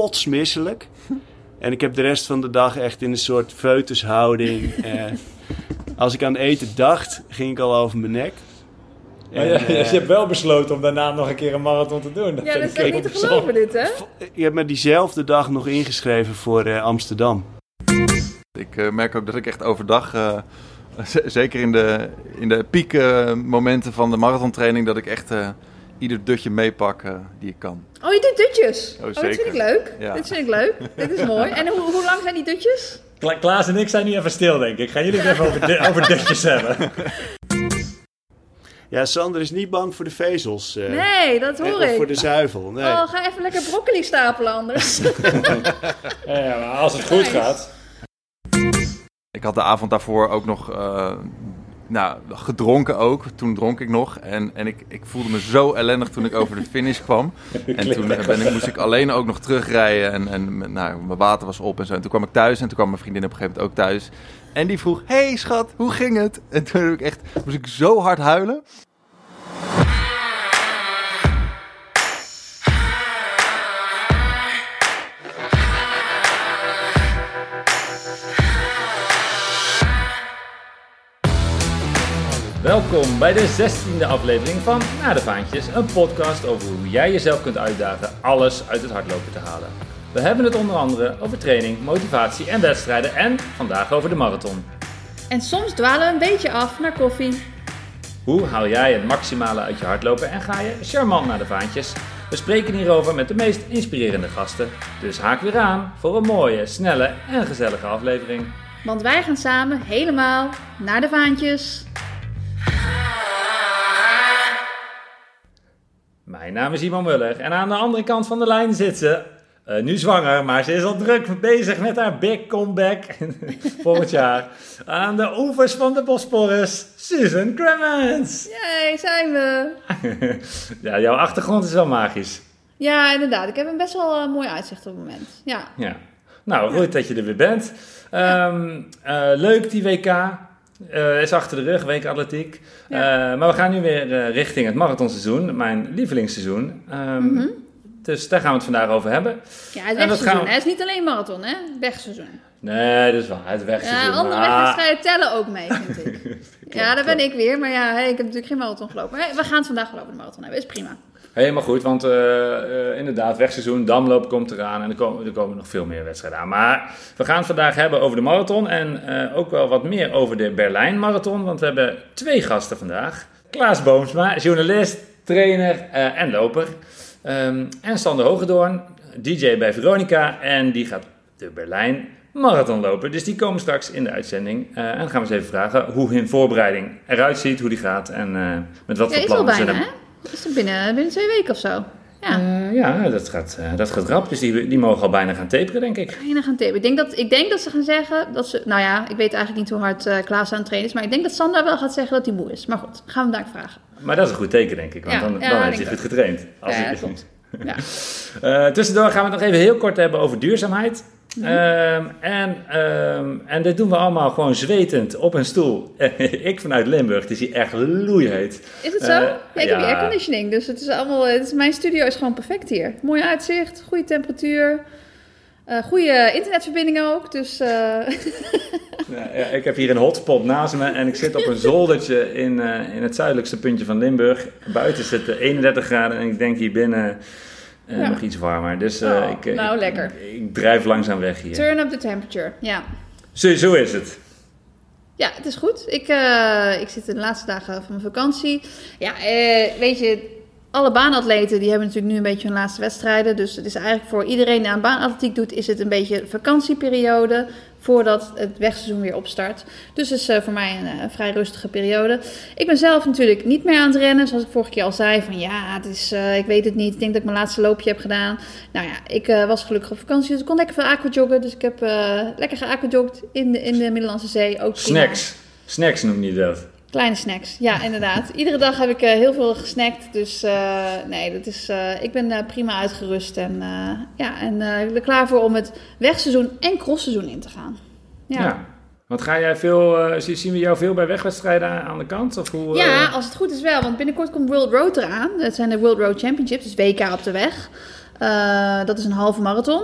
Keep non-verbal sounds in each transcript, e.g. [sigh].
kotsmisselijk. En ik heb de rest van de dag echt in een soort foetushouding. [laughs] eh, als ik aan eten dacht, ging ik al over mijn nek. En, je, eh, je hebt wel besloten om daarna nog een keer een marathon te doen. Ja, dat is ik echt niet te geloven dit, hè? ik heb me diezelfde dag nog ingeschreven voor eh, Amsterdam. Ik eh, merk ook dat ik echt overdag, eh, [laughs] zeker in de, in de piekmomenten van de marathontraining, dat ik echt eh, ieder dutje meepak eh, die ik kan. Oh, je doet dutjes. Oh, Oh, dat vind zeker. ik leuk. Ja. Dit vind ik leuk. Dit is mooi. En hoe, hoe lang zijn die dutjes? Kla- Klaas en ik zijn nu even stil, denk ik. Gaan jullie het even over, over dutjes hebben? Ja, Sander is niet bang voor de vezels. eh, Nee, dat hoor of voor ik. de zuivel. Nee. Oh, ga even lekker broccoli stapelen anders. [laughs] Ja, maar als het goed Nice. gaat. Ik had de avond daarvoor ook nog eh, nou, gedronken ook. Toen dronk ik nog. En, en ik, ik voelde me zo ellendig toen ik over de finish kwam. [laughs] En toen eh, ben ik, moest ik alleen ook nog terugrijden. En, en nou, mijn water was op en zo. En toen kwam ik thuis. En toen kwam mijn vriendin op een gegeven moment ook thuis. En die vroeg, hey schat, hoe ging het? En toen heb ik echt, moest ik zo hard huilen. Welkom bij de 16e aflevering van Na de Vaantjes, een podcast over hoe jij jezelf kunt uitdagen alles uit het hardlopen te halen. We hebben het onder andere over training, motivatie en wedstrijden en vandaag over de marathon. en soms dwalen we een beetje af naar koffie. Hoe haal jij het maximale uit je hardlopen en ga je charmant naar de vaantjes? We spreken hierover met de meest inspirerende gasten. Dus haak weer aan voor een mooie, snelle en gezellige aflevering. Want wij gaan samen helemaal naar de vaantjes. Mijn naam is Simon Muller en aan de andere kant van de lijn zit ze, eh, nu zwanger, maar ze is al druk bezig met haar big comeback [laughs] volgend jaar. Aan de oevers van de Bosporus, Susan Cremens. Jee, zijn we. [laughs] ja, jouw achtergrond is wel magisch. Ja, inderdaad. Ik heb een best wel eh, mooi uitzicht op het moment. Ja. Ja. Nou, goed dat je er weer bent. Ehm, eh, leuk die WK. Eh, is achter de rug, WK Atletiek. Eh, maar we gaan nu weer eh, richting het marathonseizoen, mijn lievelingsseizoen. Ehm, Dus daar gaan we het vandaag over hebben. Ja, het wegseizoen. we-. Het is niet alleen marathon, hè? Wegseizoen. Nee, dat is waar. Het Ja, wegseizoen. andere maar- wegwedstrijden tellen ook mee, vind ik. [laughs] ja, daar ben ik weer. Maar ja, ik heb natuurlijk geen marathon gelopen. Maar we gaan het vandaag wel over de marathon hebben. Is prima. Helemaal goed, want eh, eh, inderdaad, wegseizoen, Damloop komt eraan en er komen, er komen nog veel meer wedstrijden aan. Maar we gaan het vandaag hebben over de marathon en eh, ook wel wat meer over de Berlijn Marathon, want we hebben twee gasten vandaag. Klaas Boomsma, journalist, trainer en loper. Ehm, en Sander Hogedoorn, DJ bij Veronica en die gaat de Berlijn Marathon lopen. Dus die komen straks in de uitzending. En dan gaan we eens even vragen hoe hun voorbereiding eruit ziet, hoe die gaat en met wat Ja, voor plannen ze hebben. Is het binnen, binnen twee weken of zo? Ja. Eh, ja, dat gaat, eh, dat gaat rap. Dus die, die mogen al bijna gaan taperen, denk ik. Dan gaan tapen? Ik denk, dat, ik denk dat ze gaan zeggen dat ze... Nou ja, ik weet eigenlijk niet hoe hard eh Klaas aan het trainen is. Maar ik denk dat Sandra wel gaat zeggen dat hij moe is. Maar goed, gaan we hem daar vragen. Maar dat is een goed teken, denk ik. Want Ja, dan, ja, dan denk heeft hij goed getraind. Als Ja, hij klopt. Ja. [laughs] Tussendoor gaan we het nog even heel kort hebben over duurzaamheid. Mhm. Ehm, en, ehm, en dit doen we allemaal gewoon zwetend op een stoel. [laughs] ik vanuit Limburg, het is hier echt loeiheet. Is het zo? Eh, ja, ik heb ja. airconditioning. Dus het is allemaal... Het is, mijn studio is gewoon perfect hier. Mooi uitzicht, goede temperatuur. eh goede internetverbinding ook. Dus eh, [laughs] Ja, ja, ik heb hier een hotspot naast me en ik zit op een zoldertje in, in het zuidelijkste puntje van Limburg. Buiten zit het 31 graden en ik denk hier binnen eh, Ja. nog iets warmer. Dus eh, Oh, ik, eh, nou, ik- lekker. Ik, ik drijf langzaam weg hier. turn up the temperature. Ja. Zo, zo is het. Ja, het is goed. Ik, ik zit in de laatste dagen van mijn vakantie. Ja, weet je, alle baanatleten die hebben natuurlijk nu een beetje hun laatste wedstrijden. Dus het is eigenlijk voor iedereen die aan baanatletiek doet, is het een beetje vakantieperiode voordat het wegseizoen weer opstart. Dus het is eh, voor mij een eh, vrij rustige periode. Ik ben zelf natuurlijk niet meer aan het rennen, zoals ik vorige keer al zei. Van ja, het is, eh, ik weet het niet. Ik denk dat ik mijn laatste loopje heb gedaan. Nou ja, ik was gelukkig op vakantie, dus ik kon lekker veel aquajoggen. Dus ik heb lekker geaquajogged in de, in de Middellandse Zee. Ook. Snacks. Snacks noem je dat. Kleine snacks, ja, inderdaad. Iedere dag heb ik eh, heel veel gesnackt. Dus eh, nee, dat is, eh, ik ben prima uitgerust en, ja, en ik ben klaar voor om het wegseizoen en crossseizoen in te gaan. Ja. Ja. Want ga jij veel, zie- zien we jou veel bij wegwedstrijden aan de kant? Of hoe, Ja, als het goed is wel, want binnenkort komt World Road eraan. Dat zijn de World Road Championships, dus WK op de weg. Dat is een halve marathon.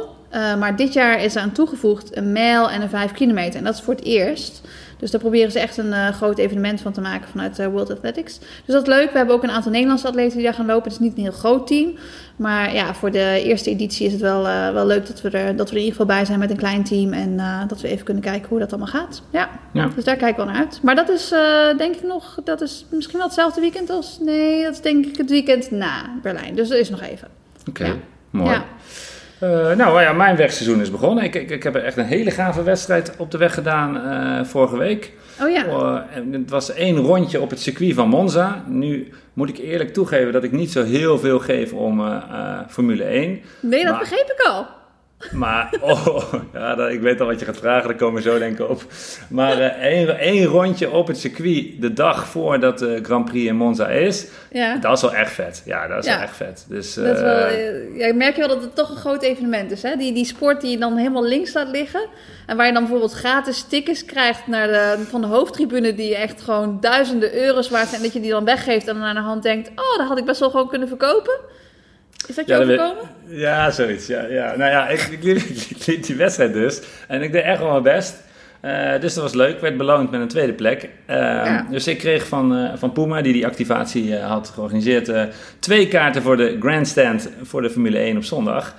Maar dit jaar is aan toegevoegd een mijl en een 5 kilometer. En dat is voor het eerst. Dus daar proberen ze echt een eh, groot evenement van te maken vanuit eh, World Athletics. Dus dat is leuk. We hebben ook een aantal Nederlandse atleten die daar gaan lopen. Het is niet een heel groot team. Maar ja, voor de eerste editie is het wel, eh, wel leuk dat we, er, dat we er in ieder geval bij zijn met een klein team. En dat we even kunnen kijken hoe dat allemaal gaat. Ja, Ja. dus daar kijken we naar uit. Maar dat is denk ik nog, dat is misschien wel hetzelfde weekend als... Nee, dat is denk ik het weekend na Berlijn. Dus dat is nog even. Oké, Ja. mooi. Ja. Eh, nou ja, mijn wegseizoen is begonnen. Ik, ik, ik heb echt een hele gave wedstrijd op de weg gedaan eh, vorige week. Oh ja. Oh, het was één rondje op het circuit van Monza. Nu moet ik eerlijk toegeven dat ik niet zo heel veel geef om eh, Formule 1. Nee, dat Maar- begreep ik al. Maar, [laughs] oh, ja, dat- ik weet al wat je gaat vragen, daar komen we zo denk ik op. Maar eh, één, één rondje op het circuit de dag voordat de Grand Prix in Monza is, Ja. dat is wel echt vet. Ja, dat is Ja. wel echt vet. Dus, Dat is wel, eh, eh, ja, merk je wel dat het toch een groot evenement is. Hè? Die, die sport die je dan helemaal links laat liggen. En waar je dan bijvoorbeeld gratis tickets krijgt naar de, van de hoofdtribune. Die echt gewoon duizenden euro's waard zijn. En dat je die dan weggeeft en dan aan de hand denkt. Oh, dat had ik best wel gewoon kunnen verkopen. Is dat je Ja, overkomen? Ja, zoiets. Ja, ja. Nou ja, ik, ik, liep, [laughs] ik liep die wedstrijd dus. En ik deed echt wel mijn best. Eh, dus dat was leuk. Ik werd beloond met een tweede plek. Eh, Ja. Dus ik kreeg van, eh, van Puma, die die activatie eh, had georganiseerd, twee kaarten voor de grandstand voor de Formule 1 op zondag.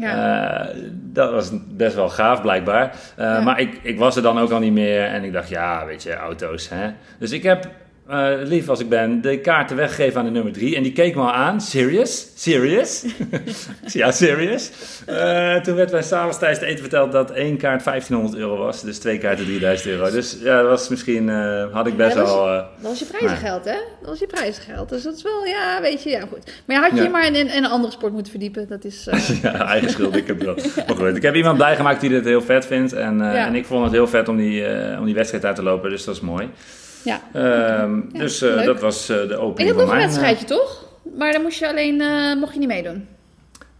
Ja. Dat was best wel gaaf blijkbaar. Ja. Maar ik, ik was er dan ook al niet meer. En ik dacht, ja, weet je, auto's. Hè? Dus ik heb, eh, lief als ik ben, de kaarten weggegeven aan de nummer drie. En die keek me al aan. Serious? Serious? [laughs] Ja, serious? Eh, toen werd mij s'avonds tijdens het eten verteld dat één kaart 1500 euro was. Dus twee kaarten 3000 euro. Dus ja, dat was misschien, eh, had ik best Ja, dat eh, Dat was je prijzengeld, hè? Dat was je prijzengeld. Dus dat is wel, ja, weet je, ja, goed. Maar had je Ja. je maar in, in een andere sport moeten verdiepen. Dat is... [laughs] Ja, eigen schuld, ik heb wel. [laughs] Maar goed, ik heb iemand blij gemaakt die dit heel vet vindt. En, en ik vond het heel vet om die, om die wedstrijd uit te lopen, dus dat is mooi. Ja. Ehm, Ja, dus eh, dat was eh, de En opening je had van nog een wedstrijdje, toch? Maar dan moest je alleen, eh, mocht je niet meedoen.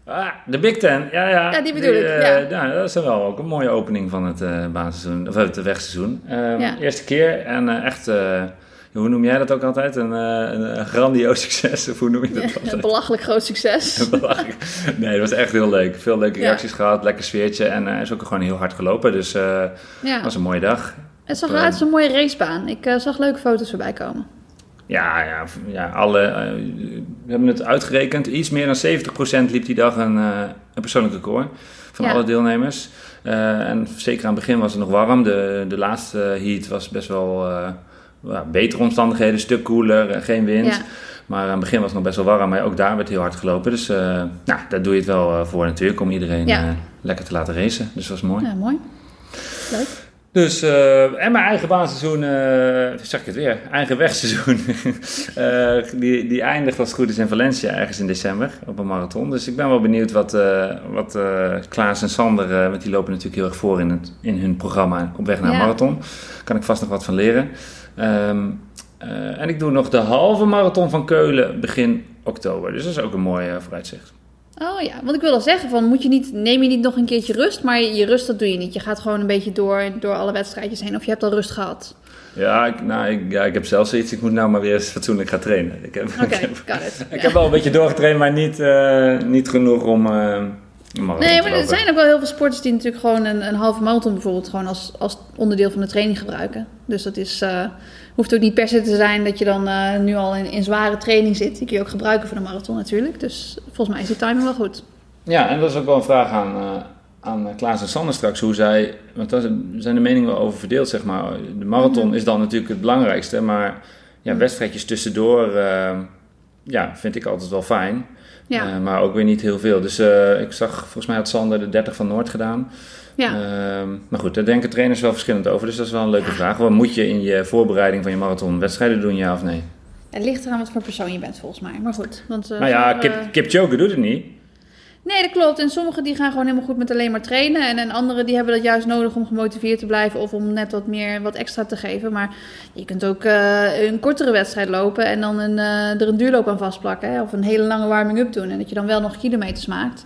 eh, ah, de Big Ten, ja, ja. Ja, die bedoel ik, eh, ja. dat is dan wel ook een mooie opening van het baanseizoen, of het wegseizoen. Ehm, Ja. Eerste keer en eh, echt, eh, hoe noem jij dat ook altijd? Een, eh, een, een grandioos [laughs] succes, of hoe noem je dat altijd? een belachelijk groot succes. [laughs] Belachelijk. nee, het was echt heel leuk. Veel leuke Ja. reacties gehad, lekker sfeertje en hij is ook gewoon heel hard gelopen. Dus eh, Ja. het was een mooie dag. Het zag Eh, eruit als een mooie racebaan. Ik eh, zag leuke foto's voorbij komen. Ja, ja, ja alle, eh, we hebben het uitgerekend. Iets meer dan 70% liep die dag een, eh, een persoonlijk record van Ja. alle deelnemers. Eh, en zeker aan het begin was het nog warm. De, de laatste heat was best wel eh, betere omstandigheden, een stuk koeler, eh, geen wind. Ja. Maar aan het begin was het nog best wel warm, maar ook daar werd heel hard gelopen. Dus eh, nou, daar doe je het wel eh, voor natuurlijk, om iedereen Ja. eh, lekker te laten racen. Dus dat was mooi. Ja, mooi. Leuk. Dus, eh, en mijn eigen baanseizoen, eh zeg ik het weer, eigen wegseizoen, [laughs] eh, die, die eindigt als het goed is in Valencia ergens in december op een marathon. Dus ik ben wel benieuwd wat, wat Klaas en Sander, want die lopen natuurlijk heel erg voor in, het, in hun programma op weg naar een Ja. marathon. Kan ik vast nog wat van leren. Ehm, eh, en ik doe nog de halve marathon van Keulen begin oktober. Dus dat is ook een mooi vooruitzicht. Oh ja, want ik wil al zeggen, van, moet je niet, neem je niet nog een keertje rust, maar je rust dat doe je niet. Je gaat gewoon een beetje door, door alle wedstrijdjes heen of je hebt al rust gehad. Ja, ik, nou, ik, ja, ik heb zelfs zoiets, ik moet nou maar weer eens fatsoenlijk gaan trainen. Ik heb, Oké, [laughs] ik heb, got it. Ik Ja. heb wel een beetje doorgetraind, maar niet, eh, niet genoeg om uh, marathon Nee, maar er zijn ook wel heel veel sporters die natuurlijk gewoon een, een halve marathon bijvoorbeeld gewoon als, als onderdeel van de training gebruiken. Dus dat is, eh, hoeft ook niet per se te zijn dat je dan eh, nu al in, in zware training zit. Die kun je ook gebruiken voor de marathon natuurlijk. Dus volgens mij is die timing wel goed. Ja, en dat is ook wel een vraag aan, uh, aan Klaas en Sander straks, hoe zij, want daar zijn de meningen wel over verdeeld, zeg maar. De marathon Mhm. is dan natuurlijk het belangrijkste, maar ja, wedstrijdjes tussendoor, uh, ja, vind ik altijd wel fijn. Ja. Maar ook weer niet heel veel. Dus ik zag, volgens mij had Sander de 30 van Noord gedaan. Ja. Uh, maar goed, daar denken trainers wel verschillend over. Dus dat is wel een leuke ja. vraag. Wat moet je in je voorbereiding van je marathon wedstrijden doen, ja of nee? Het ligt eraan wat voor persoon je bent, volgens mij. Maar goed. Want, uh, nou ja, Kip, Kipchoge doet het niet. Nee, dat klopt. En sommigen die gaan gewoon helemaal goed met alleen maar trainen. En, en anderen die hebben dat juist nodig om gemotiveerd te blijven. Of om net wat meer, wat extra te geven. Maar je kunt ook uh, een kortere wedstrijd lopen en dan een, uh, er een duurloop aan vastplakken. Hè? Of een hele lange warming-up doen. En dat je dan wel nog kilometers maakt.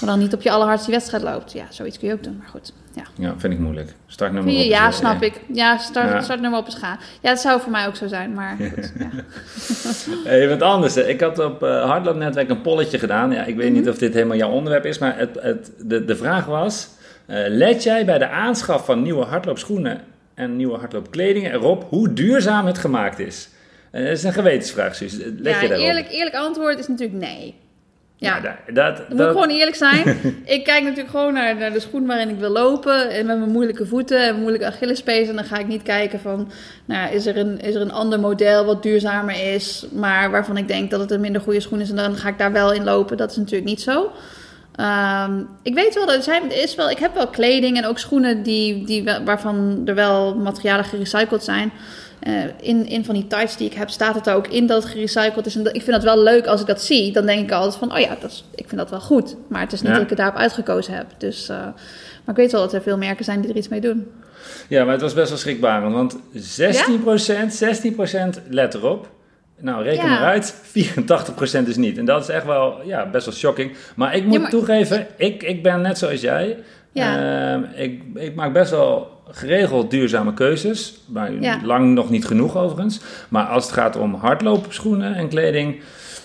Maar dan niet op je allerhardste wedstrijd loopt. Ja, zoiets kun je ook doen, maar goed. Ja, Ja, vind ik moeilijk. Startnummer op ja eh, snap ik. Ja, start, Ja. nummer op is gaan. Ja, dat zou voor mij ook zo zijn, maar goed. [laughs] Ja. [laughs] Hey, wat anders. hè. Ik had op eh Hardloopnetwerk een polletje gedaan. Ja, ik weet Mhm. niet of dit helemaal jouw onderwerp is, maar het, het, de, de vraag was... eh, let jij bij de aanschaf van nieuwe hardloopschoenen en nieuwe hardloopkleding erop hoe duurzaam het gemaakt is? Dat is een gewetensvraag, Suus. Let ja, je daarop? eerlijk, eerlijk antwoord is natuurlijk nee. Ja, dat, dat, Dan moet ik dat- gewoon eerlijk zijn. [laughs] ik kijk natuurlijk gewoon naar, naar de schoen waarin ik wil lopen. En met mijn moeilijke voeten en mijn moeilijke Achillespees. En dan ga ik niet kijken van, nou, is, er een, is er een ander model wat duurzamer is. Maar waarvan ik denk dat het een minder goede schoen is. En dan ga ik daar wel in lopen. Dat is natuurlijk niet zo. Ehm, ik weet wel dat er zijn, is wel, ik heb wel kleding en ook schoenen die, die, waarvan er wel materialen gerecycled zijn. Eh, in, in van die tights die ik heb, staat het er ook in dat het gerecycled is. En dat, ik vind dat wel leuk als ik dat zie. Dan denk ik altijd van, oh ja, dat is, ik vind dat wel goed. Maar het is niet Ja. dat ik het daarop uitgekozen heb. Dus, eh, maar ik weet wel dat er veel merken zijn die er iets mee doen. Ja, maar het was best wel schrikbarend, want 16%, 16% let erop. Nou, reken Ja. maar uit, 84% is niet. En dat is echt wel, ja, best wel shocking. Maar ik moet maar- toegeven, ik, ik ben net zoals jij. Ja. Ehm, ik, ik maak best wel geregeld duurzame keuzes. Maar Ja. lang nog niet genoeg overigens. Maar als het gaat om hardloopschoenen en kleding...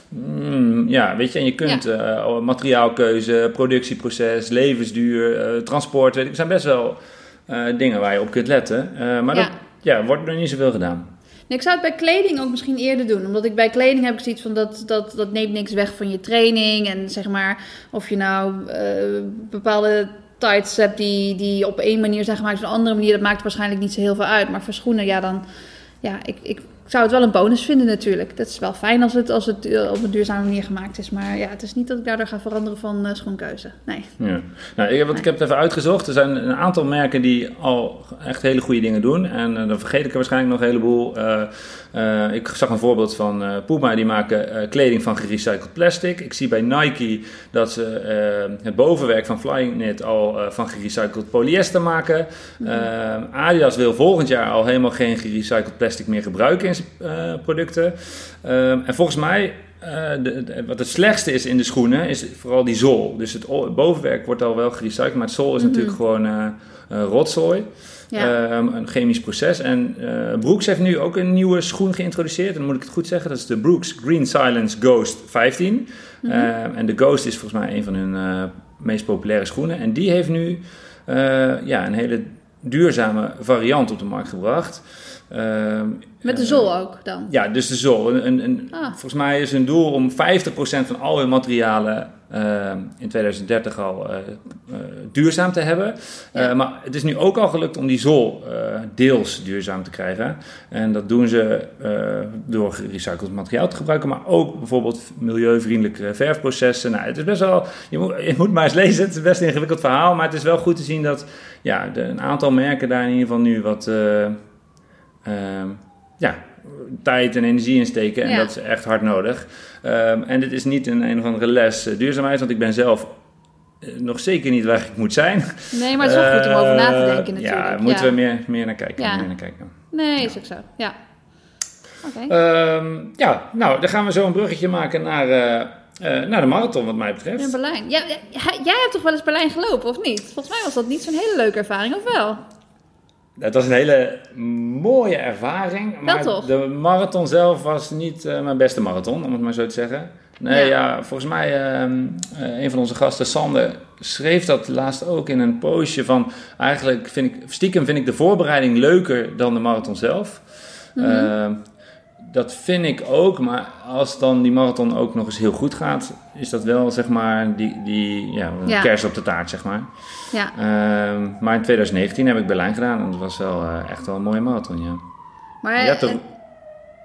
mm, ja, weet je, en je kunt eh, materiaalkeuze, productieproces, levensduur, eh, transport... Weet ik, er zijn best wel eh, dingen waar je op kunt letten. Maar Ja. dat ja, wordt er niet zoveel gedaan. Nee, ik zou het bij kleding ook misschien eerder doen. Omdat ik bij kleding heb ik zoiets van dat, dat, dat neemt niks weg van je training. En zeg maar, of je nou bepaalde die, die op één manier zijn gemaakt op een andere manier, dat maakt waarschijnlijk niet zo heel veel uit. Maar voor schoenen, ja, dan. Ja, ik, ik zou het wel een bonus vinden natuurlijk. Dat is wel fijn als het, als het eh, op een duurzame manier gemaakt is. Maar ja, het is niet dat ik daardoor ga veranderen van eh, schoenkeuze. Nee. Ja. Nou, ik, heb, ik heb het even uitgezocht. Er zijn een aantal merken die al echt hele goede dingen doen. En eh, dan vergeet ik er waarschijnlijk nog een heleboel. Ik zag een voorbeeld van Puma. Die maken kleding van gerecycled plastic. Ik zie bij Nike dat ze het bovenwerk van Flying Knit al van gerecycled polyester maken. Eh, Adidas wil volgend jaar al helemaal geen gerecycled plastic meer gebruiken eh, producten. Eh, en volgens mij de, de- wat het slechtste is in de schoenen is vooral die zool. Dus het, bovenwerk wordt al wel gerecycled, maar het zool is natuurlijk gewoon eh, rotzooi. Ja. Ehm, een chemisch proces. En Brooks heeft nu ook een nieuwe schoen geïntroduceerd. En dan moet ik het goed zeggen. Dat is de Brooks Green Silence Ghost 15. Ehm, en de Ghost is volgens mij een van hun meest populaire schoenen. En die heeft nu ja, een hele duurzame variant op de markt gebracht. Ehm, Met de eh, zool ook dan. ja, dus de zool. Een, een, Ah. Volgens mij is hun doel om 50% van al hun materialen eh, in 2030 al eh, eh, duurzaam te hebben. Ja. Maar het is nu ook al gelukt om die zool deels duurzaam te krijgen. En dat doen ze door gerecycled materiaal te gebruiken, maar ook bijvoorbeeld milieuvriendelijke verfprocessen. Nou, het is best wel, je moet, je moet maar eens lezen, het is best een ingewikkeld verhaal, maar het is wel goed te zien dat ja, de, een aantal merken daar in ieder geval nu wat... eh, ehm, ja, tijd en energie in steken. En Ja. dat is echt hard nodig. Ehm, en dit is niet een een of andere les eh, duurzaamheid, want ik ben zelf eh, nog zeker niet waar ik moet zijn. Nee, maar het is wel goed om over na te Eh, denken natuurlijk. Ja, moeten we meer, meer naar kijken. Ja. Meer naar kijken. Nee, is ook zo. Ja. Ehm, ja, nou, dan gaan we zo een bruggetje maken naar, naar de marathon, wat mij In betreft. Berlijn. Ja, ja, jij hebt toch wel eens Berlijn gelopen, of niet? Volgens mij was dat niet zo'n hele leuke ervaring, of wel? Het was een hele mooie ervaring. Maar toch? de marathon zelf was niet eh, mijn beste marathon, om het maar zo te zeggen. Nee, ja, Ja. volgens mij, ehm, eh, een van onze gasten, Sander, schreef dat laatst ook in een postje van... Eigenlijk vind ik, stiekem vind ik de voorbereiding leuker dan de marathon zelf. Ehm, dat vind ik ook, maar als dan die marathon ook nog eens heel goed gaat... is dat wel, zeg maar, die, die ja, Ja. kers op de taart, zeg maar. Ja. Ehm, maar in 2019 heb ik Berlijn gedaan en dat was wel eh, echt wel een mooie marathon, ja. Maar, Je hebt er, eh,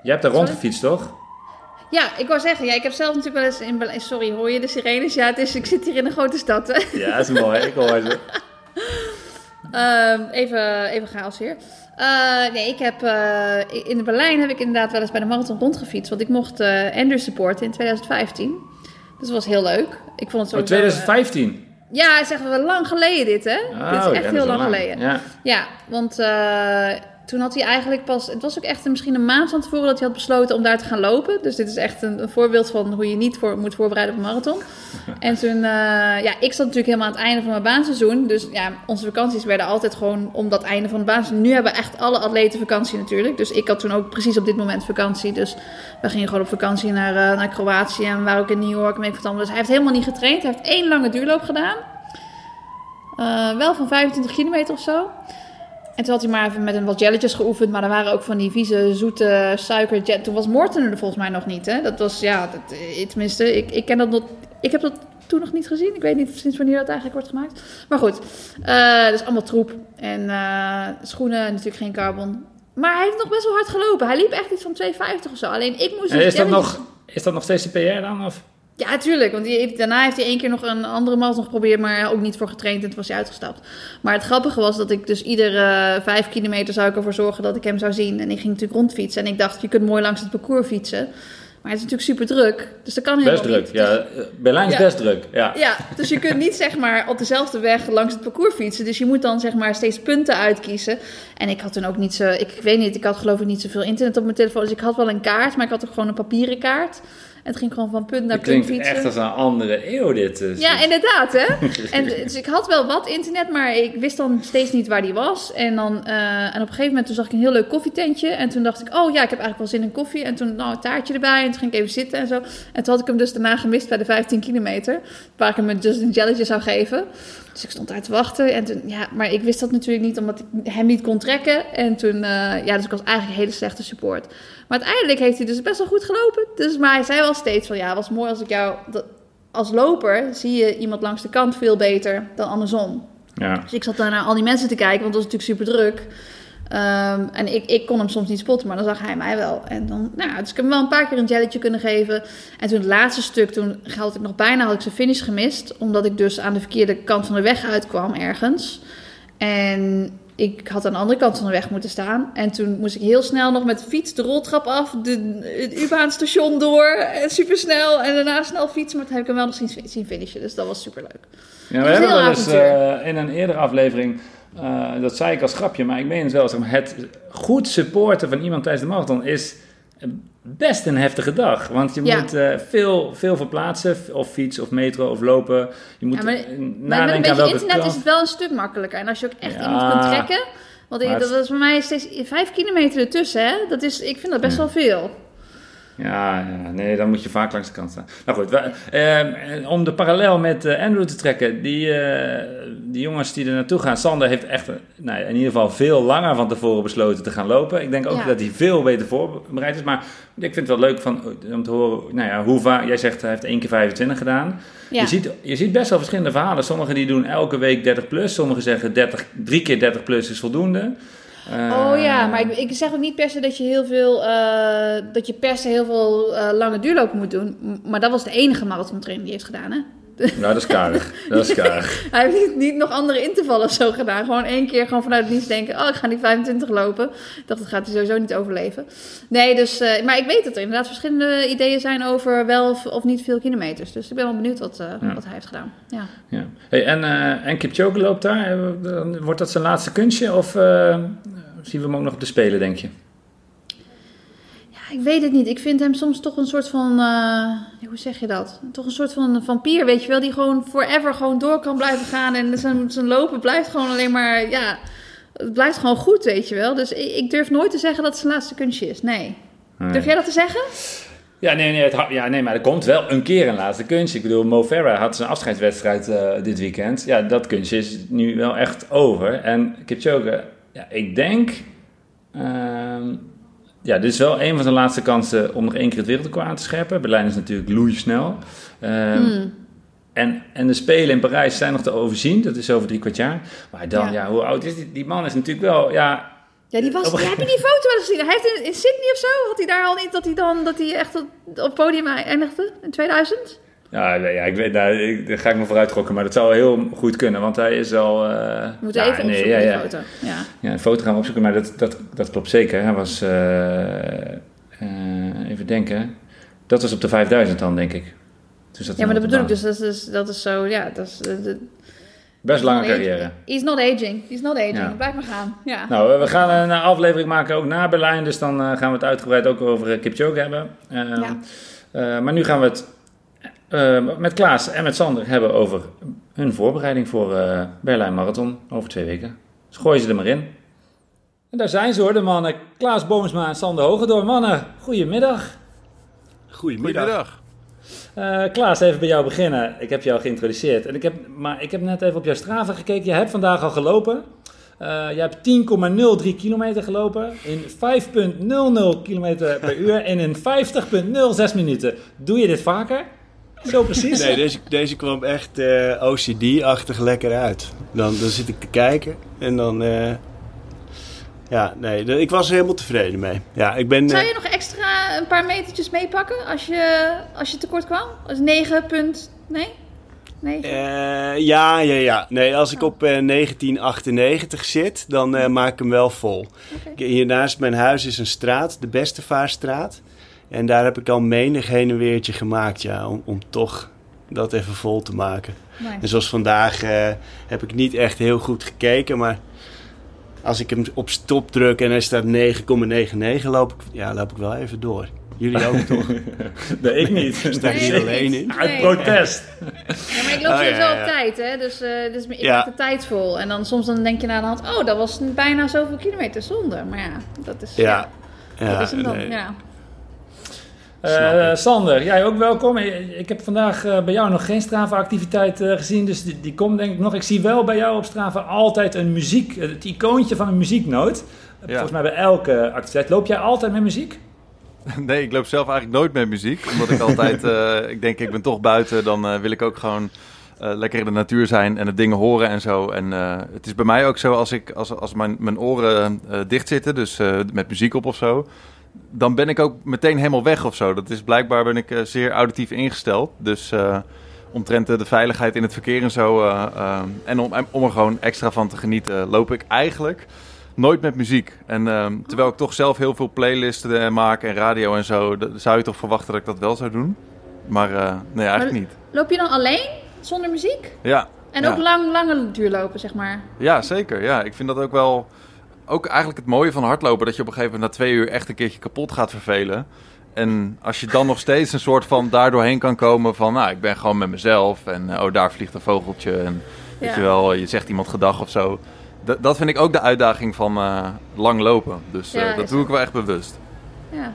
je hebt er sorry? rondgefietst, toch? ja, ik wou zeggen, ja, ik heb zelf natuurlijk wel eens in Berlijn... Sorry, hoor je de sirenes? Ja, het is, ik zit hier in een grote stad. hè. Ja, dat is mooi. Ik hoor ze. [laughs] Ehm, even, even chaos hier. Eh, nee, ik heb, eh, in Berlijn heb ik inderdaad wel eens bij de marathon rondgefietst. Want ik mocht Anders supporten in 2015. Dus dat was heel leuk. Ik vond het Oh, sowieso... eh, 2015. ja, zeggen we lang geleden dit, hè? dit Oh, is echt ja, heel wel lang geleden. Ja. Ja, want eh, toen had hij eigenlijk pas... Het was ook echt misschien een maand van tevoren dat hij had besloten om daar te gaan lopen. Dus dit is echt een, een voorbeeld van hoe je niet voor, moet voorbereiden op een marathon. [laughs] En toen... eh, ja, ik zat natuurlijk helemaal aan het einde van mijn baanseizoen. Dus ja, onze vakanties werden altijd gewoon om dat einde van het baanseizoen. Nu hebben echt alle atleten vakantie natuurlijk. Dus ik had toen ook precies op dit moment vakantie. Dus we gingen gewoon op vakantie naar, eh, naar Kroatië. En we waren ook in New York. En weet ik wat allemaal. Dus hij heeft helemaal niet getraind. Hij heeft één lange duurloop gedaan. Eh, wel van 25 kilometer of zo. En toen had hij maar even met een wat jelletjes geoefend. Maar er waren ook van die vieze, zoete suiker. Toen was Morten er volgens mij nog niet. Hè? Dat was, ja, dat, eh, tenminste, ik, ik ken dat nog. Ik heb dat toen nog niet gezien. Ik weet niet sinds wanneer dat eigenlijk wordt gemaakt. Maar goed, eh dus allemaal troep. En eh, schoenen, natuurlijk geen carbon. Maar hij heeft nog best wel hard gelopen. Hij liep echt iets van 2,50 of zo. Alleen ik moest... Is, dat nog, is dat nog steeds de PR dan? Of? Ja, tuurlijk. Want die heeft, daarna heeft hij één keer nog een andere marathon geprobeerd, maar ook niet voor getraind en toen was hij uitgestapt. Maar het grappige was dat ik dus iedere vijf kilometer zou ik ervoor zorgen dat ik hem zou zien. En ik ging natuurlijk rondfietsen en ik dacht, je kunt mooi langs het parcours fietsen. Maar het is natuurlijk super druk, dus dat kan helemaal Best druk. Ja, eh, Berlijn is Ja. best druk. Ja. Ja, dus je kunt niet zeg maar op dezelfde weg langs het parcours fietsen. Dus je moet dan zeg maar steeds punten uitkiezen. En ik had toen ook niet zo, ik, ik weet niet, ik had geloof ik niet zoveel internet op mijn telefoon. Dus ik had wel een kaart, maar ik had ook gewoon een papieren kaart. En het ging gewoon van punt naar Het punt fietsen. echt als een andere eeuw dit. dus. Ja, inderdaad, hè? [laughs] En dus ik had wel wat internet, maar ik wist dan steeds niet waar die was. En, dan, eh, en op een gegeven moment toen zag ik een heel leuk koffietentje. En toen dacht ik, oh ja, ik heb eigenlijk wel zin in koffie. En toen nou, een taartje erbij. En toen ging ik even zitten en zo. En toen had ik hem dus daarna gemist bij de 15 kilometer. Waar ik hem dus een jelletje zou geven. Dus ik stond daar te wachten. En toen, ja, maar ik wist dat natuurlijk niet, omdat ik hem niet kon trekken. En toen, eh, ja, dus ik was eigenlijk een hele slechte support. Maar uiteindelijk heeft hij dus best wel goed gelopen. Dus, maar hij zei wel steeds van, ja, het was mooi als ik jou... Dat, als loper zie je iemand langs de kant veel beter dan andersom. Ja. Dus ik zat daar naar al die mensen te kijken, want het was natuurlijk super druk. Ehm, en ik, ik kon hem soms niet spotten, maar dan zag hij mij wel. En dan, nou, dus ik heb hem wel een paar keer een jelletje kunnen geven. En toen het laatste stuk, toen had ik nog bijna had ik zijn finish gemist. Omdat ik dus aan de verkeerde kant van de weg uitkwam ergens. En ik had aan de andere kant van de weg moeten staan. En toen moest ik heel snel nog met de fiets de roltrap af, de, het U-baanstation door. En super snel. En daarna snel fietsen. Maar toen heb ik hem wel nog zien, zien finishen. Dus dat was super leuk. Ja, we hebben wel eens eh, in een eerdere aflevering, eh, dat zei ik als grapje, maar ik meen het wel, zeg maar, het goed supporten van iemand tijdens de marathon is best een heftige dag. Want je Ja. moet eh, veel, veel verplaatsen, of fiets of metro of lopen. Je moet Ja, maar- eh, Maar met een beetje internet is het wel een stuk makkelijker. En als je ook echt Ja. iemand kunt trekken. Want ik, dat was bij mij steeds vijf kilometer ertussen. Hè? Dat is, ik vind dat best wel veel. Ja, ja, nee, dan moet je vaak langs de kant staan. Nou goed, we- eh, om de parallel met eh, Andrew te trekken. Die, eh, die jongens die er naartoe gaan. Sander heeft echt nou, in ieder geval veel langer van tevoren besloten te gaan lopen. Ik denk ook Ja. dat hij veel beter voorbereid is. Maar ik vind het wel leuk van, om te horen, nou ja, hoe vaak... Jij zegt hij heeft één keer 25 gedaan. Ja. Je, ziet, je ziet best wel verschillende verhalen. Sommigen die doen elke week 30 plus. Sommigen zeggen 30, drie keer 30 plus is voldoende. Oh ja, maar ik, ik zeg ook niet per se dat je heel veel, eh, dat je per se heel veel eh, lange duurlopen moet doen. Maar dat was de enige marathontraining die heeft gedaan, hè? [laughs] Nou, dat is karig. Dat is karig. [laughs] Hij heeft niet, niet nog andere intervallen of zo gedaan. Gewoon één keer gewoon vanuit het niets denken... oh, ik ga die 25 lopen. Ik dacht, dat gaat hij sowieso niet overleven. Nee, dus... eh, maar ik weet dat er inderdaad verschillende ideeën zijn... over wel of, of niet veel kilometers. Dus ik ben wel benieuwd wat, eh, Ja. wat hij heeft gedaan. Ja. Ja. Hey, en, eh en Kipchoge loopt daar. Wordt dat zijn laatste kunstje? Of zien we hem ook nog op de Spelen, denk je? Ik weet het niet. Ik vind hem soms toch een soort van... eh, hoe zeg je dat? Toch een soort van vampier, weet je wel... die gewoon forever gewoon door kan blijven gaan... en zijn, zijn lopen blijft gewoon alleen maar... Ja, het blijft gewoon goed, weet je wel. Dus ik, ik durf nooit te zeggen dat het zijn laatste kunstje is. Nee. Durf jij dat te zeggen? Ja, nee, nee, het, ja, nee, maar er komt wel een keer een laatste kunstje. Ik bedoel, Mo Farah had zijn afscheidswedstrijd eh, dit weekend. Ja, dat kunstje is nu wel echt over. En Kipchoge, ja, ik denk... ehm, ja, dit is wel een van zijn laatste kansen om nog één keer het wereldrecord aan te scherpen. Berlijn is natuurlijk loeisnel. Ehm Hmm. En, en de Spelen in Parijs zijn nog te overzien. Dat is over drie kwart jaar. Maar dan, Ja. ja, hoe oud is die? Die man is natuurlijk wel, ja... Ja, die was. Ja, heb je die foto wel eens gezien? Hij heeft in, in Sydney of zo, had hij daar al niet dat hij dan dat hij echt op, op het podium eindigde in 2000? Ja, ja ik weet, nou, ik, daar ga ik me vooruit gokken. Maar dat zou heel goed kunnen, want hij is al... eh, We moeten ja, even nee, opzoeken ja, ja. foto. Ja. Ja, een foto gaan we opzoeken, maar dat, dat, dat klopt zeker. Hij was, eh, eh, even denken, dat was op de 5000 dan, denk ik. Dus ja, maar dat bedoel ik dus. Dat is, dat is zo, ja, dat is... Best lange carrière. He's not aging. He's not aging. Ja. Blijf maar gaan. Ja. Nou, we gaan een aflevering maken ook na Berlijn. Dus dan gaan we het uitgebreid ook over Kipchoge hebben. Eh, Ja. maar nu gaan we het eh, met Klaas en met Sander hebben over hun voorbereiding voor eh Berlijn Marathon over twee weken. Dus gooi ze er maar in. En daar zijn ze hoor, de mannen. Klaas Boomsma en Sander Hogedoor. Mannen, goedemiddag. Goedemiddag. Goedemiddag. Eh Klaas, even bij jou beginnen. Ik heb jou geïntroduceerd. En ik heb, maar ik heb net even op jouw Strava gekeken. Je hebt vandaag al gelopen. Eh je hebt 10,03 kilometer gelopen in 5,00 kilometer per uur en in 50,06 minuten. Doe je dit vaker? Zo precies? Nee, deze, deze kwam echt eh, OCD-achtig lekker uit. Dan, dan zit ik te kijken en dan... eh, ja, nee, ik was er helemaal tevreden mee. Ja, ik ben... Zou eh, je nog extra een paar metertjes meepakken als je, als je tekort kwam? Als 9 punt... Nee? 9? Eh, ja, ja, ja. Nee, als ik op eh, 1998 zit, dan eh, maak ik hem wel vol. Hier naast mijn huis is een straat, de Bestevaarstraat. En daar heb ik al menig heen en weertje gemaakt, ja, om, om toch dat even vol te maken. Nice. En zoals vandaag eh, heb ik niet echt heel goed gekeken, maar als ik hem op stop druk en hij staat 9,99, loop ik, ja, loop ik wel even door. Jullie ook toch? [laughs] Nee, ik niet. Sta ik hier Nee. alleen in? Uit Nee. protest. Ja, maar ik loop Oh, sowieso ja, ja. op tijd, hè. Dus, eh, dus ik Ja. maak de tijd vol. En dan soms dan denk je na de hand... Oh, dat was bijna zoveel kilometer zonder. Maar ja, dat is... Ja. dat Ja, is hem dan. nee. Ja. Eh. Sander, jij ook welkom. Ik ik heb vandaag eh, bij jou nog geen Strava-activiteit eh, gezien, dus die, die komt denk ik nog. Ik zie wel bij jou op Strava altijd een muziek, eh, het icoontje van een muzieknoot. Ja. Volgens mij bij elke activiteit. Loop jij altijd met muziek? [laughs] Nee, ik loop zelf eigenlijk nooit met muziek. Omdat ik altijd, [laughs] eh, ik denk ik ben toch buiten, dan eh, wil ik ook gewoon eh, lekker in de natuur zijn en de dingen horen en zo. En eh, het is bij mij ook zo als, ik, als, als mijn, mijn oren eh, dicht zitten, dus eh, met muziek op of zo. Dan ben ik ook meteen helemaal weg of zo. Dat is blijkbaar ben ik eh, zeer auditief ingesteld. Dus eh, omtrent de veiligheid in het verkeer en zo. eh, en om, om er gewoon extra van te genieten, loop ik eigenlijk nooit met muziek. En terwijl ik toch zelf heel veel playlisten maak en radio en zo, zou je toch verwachten dat ik dat wel zou doen. Maar nee, eigenlijk niet. Loop je dan alleen? Zonder muziek? Ja, En Ja. ook lang, lange duurlopen, zeg maar. ja, zeker. Ja, ik vind dat ook wel... Ook eigenlijk het mooie van hardlopen, dat je op een gegeven moment na twee uur echt een keertje kapot gaat vervelen. En als je dan nog steeds een soort van daardoorheen kan komen van, nou, ik ben gewoon met mezelf en eh, oh, daar vliegt een vogeltje en weet Ja. je wel, je zegt iemand gedag of zo. D- dat vind ik ook de uitdaging van eh, lang lopen. Dus eh, Ja, dat doe ik wel echt bewust. Ja.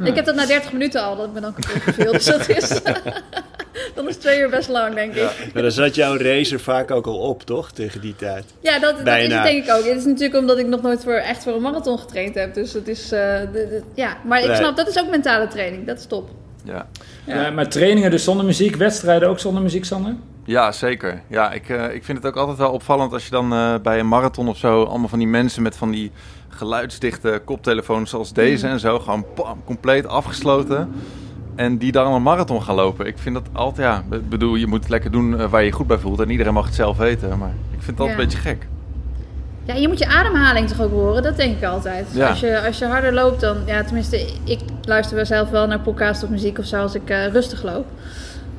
Hm. Ik heb dat na 30 minuten al, dat ik me dan kapot verveel. Dus dat is... [laughs] dan is twee uur best lang, denk ik. Maar dan zat jouw racer vaak ook al op, toch? Tegen die tijd. Ja, dat, dat is het denk ik ook. Het is natuurlijk omdat ik nog nooit voor, echt voor een marathon getraind heb. Dus het is... eh, ja, maar ik snap, dat is ook mentale training. Dat is top. Ja. Ja. Eh, maar trainingen dus zonder muziek, wedstrijden ook zonder muziek, Sander? Ja, zeker. Ja, ik, eh, ik vind het ook altijd wel opvallend als je dan eh, bij een marathon of zo... allemaal van die mensen met van die geluidsdichte koptelefoons zoals deze en zo... gewoon pam, compleet afgesloten. En die dan een marathon gaan lopen. Ik vind dat altijd, ja... Ik bedoel, je moet het lekker doen eh, waar je je goed bij voelt. En iedereen mag het zelf weten. Maar ik vind het altijd Ja. een beetje gek. Ja, je moet je ademhaling toch ook horen? Dat denk ik altijd. Ja. Als, je, als je harder loopt, dan... Ja, tenminste, ik luister wel zelf wel naar podcast of muziek of zo als ik rustig loop.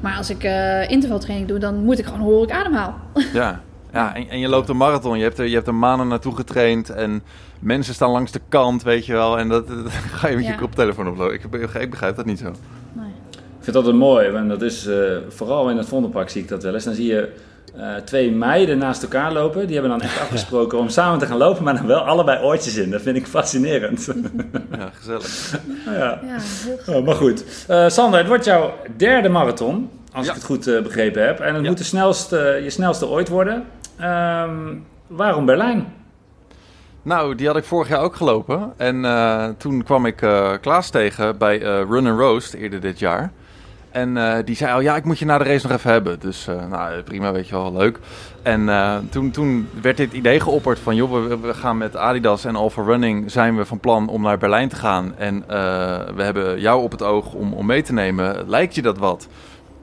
Maar als ik eh, intervaltraining doe, dan moet ik gewoon horen ik ademhaal. [laughs] Ja, ja en, en je loopt een marathon. Je hebt, er, je hebt er maanden naartoe getraind. En mensen staan langs de kant, weet je wel. En dat, [laughs] dat ga je met je Ja. koptelefoon oplopen. Ik, ik begrijp dat niet zo. Nee. Ik vind dat altijd mooi, en dat is eh, vooral in het Vondelpark zie ik dat wel eens. Dan zie je eh, twee meiden naast elkaar lopen. Die hebben dan echt [laughs] afgesproken om samen te gaan lopen, maar dan wel allebei oortjes in. Dat vind ik fascinerend. [laughs] Ja, gezellig. ja. Ja, heel goed. Oh, maar goed. Eh, Sander, het wordt jouw derde marathon, als Ja. ik het goed eh, begrepen heb. En het Ja. moet de snelste, je snelste ooit worden. Ehm, waarom Berlijn? Nou, die had ik vorig jaar ook gelopen. En eh, toen kwam ik eh, Klaas tegen bij eh, Run and Roast eerder dit jaar. En eh, die zei al, ja, ik moet je na de race nog even hebben. Dus eh, nou, prima, weet je wel, leuk. En eh, toen, toen werd dit idee geopperd van, joh, we, gaan met Adidas en Alpha Running... zijn we van plan om naar Berlijn te gaan. En we hebben jou op het oog om, om mee te nemen. Lijkt je dat wat?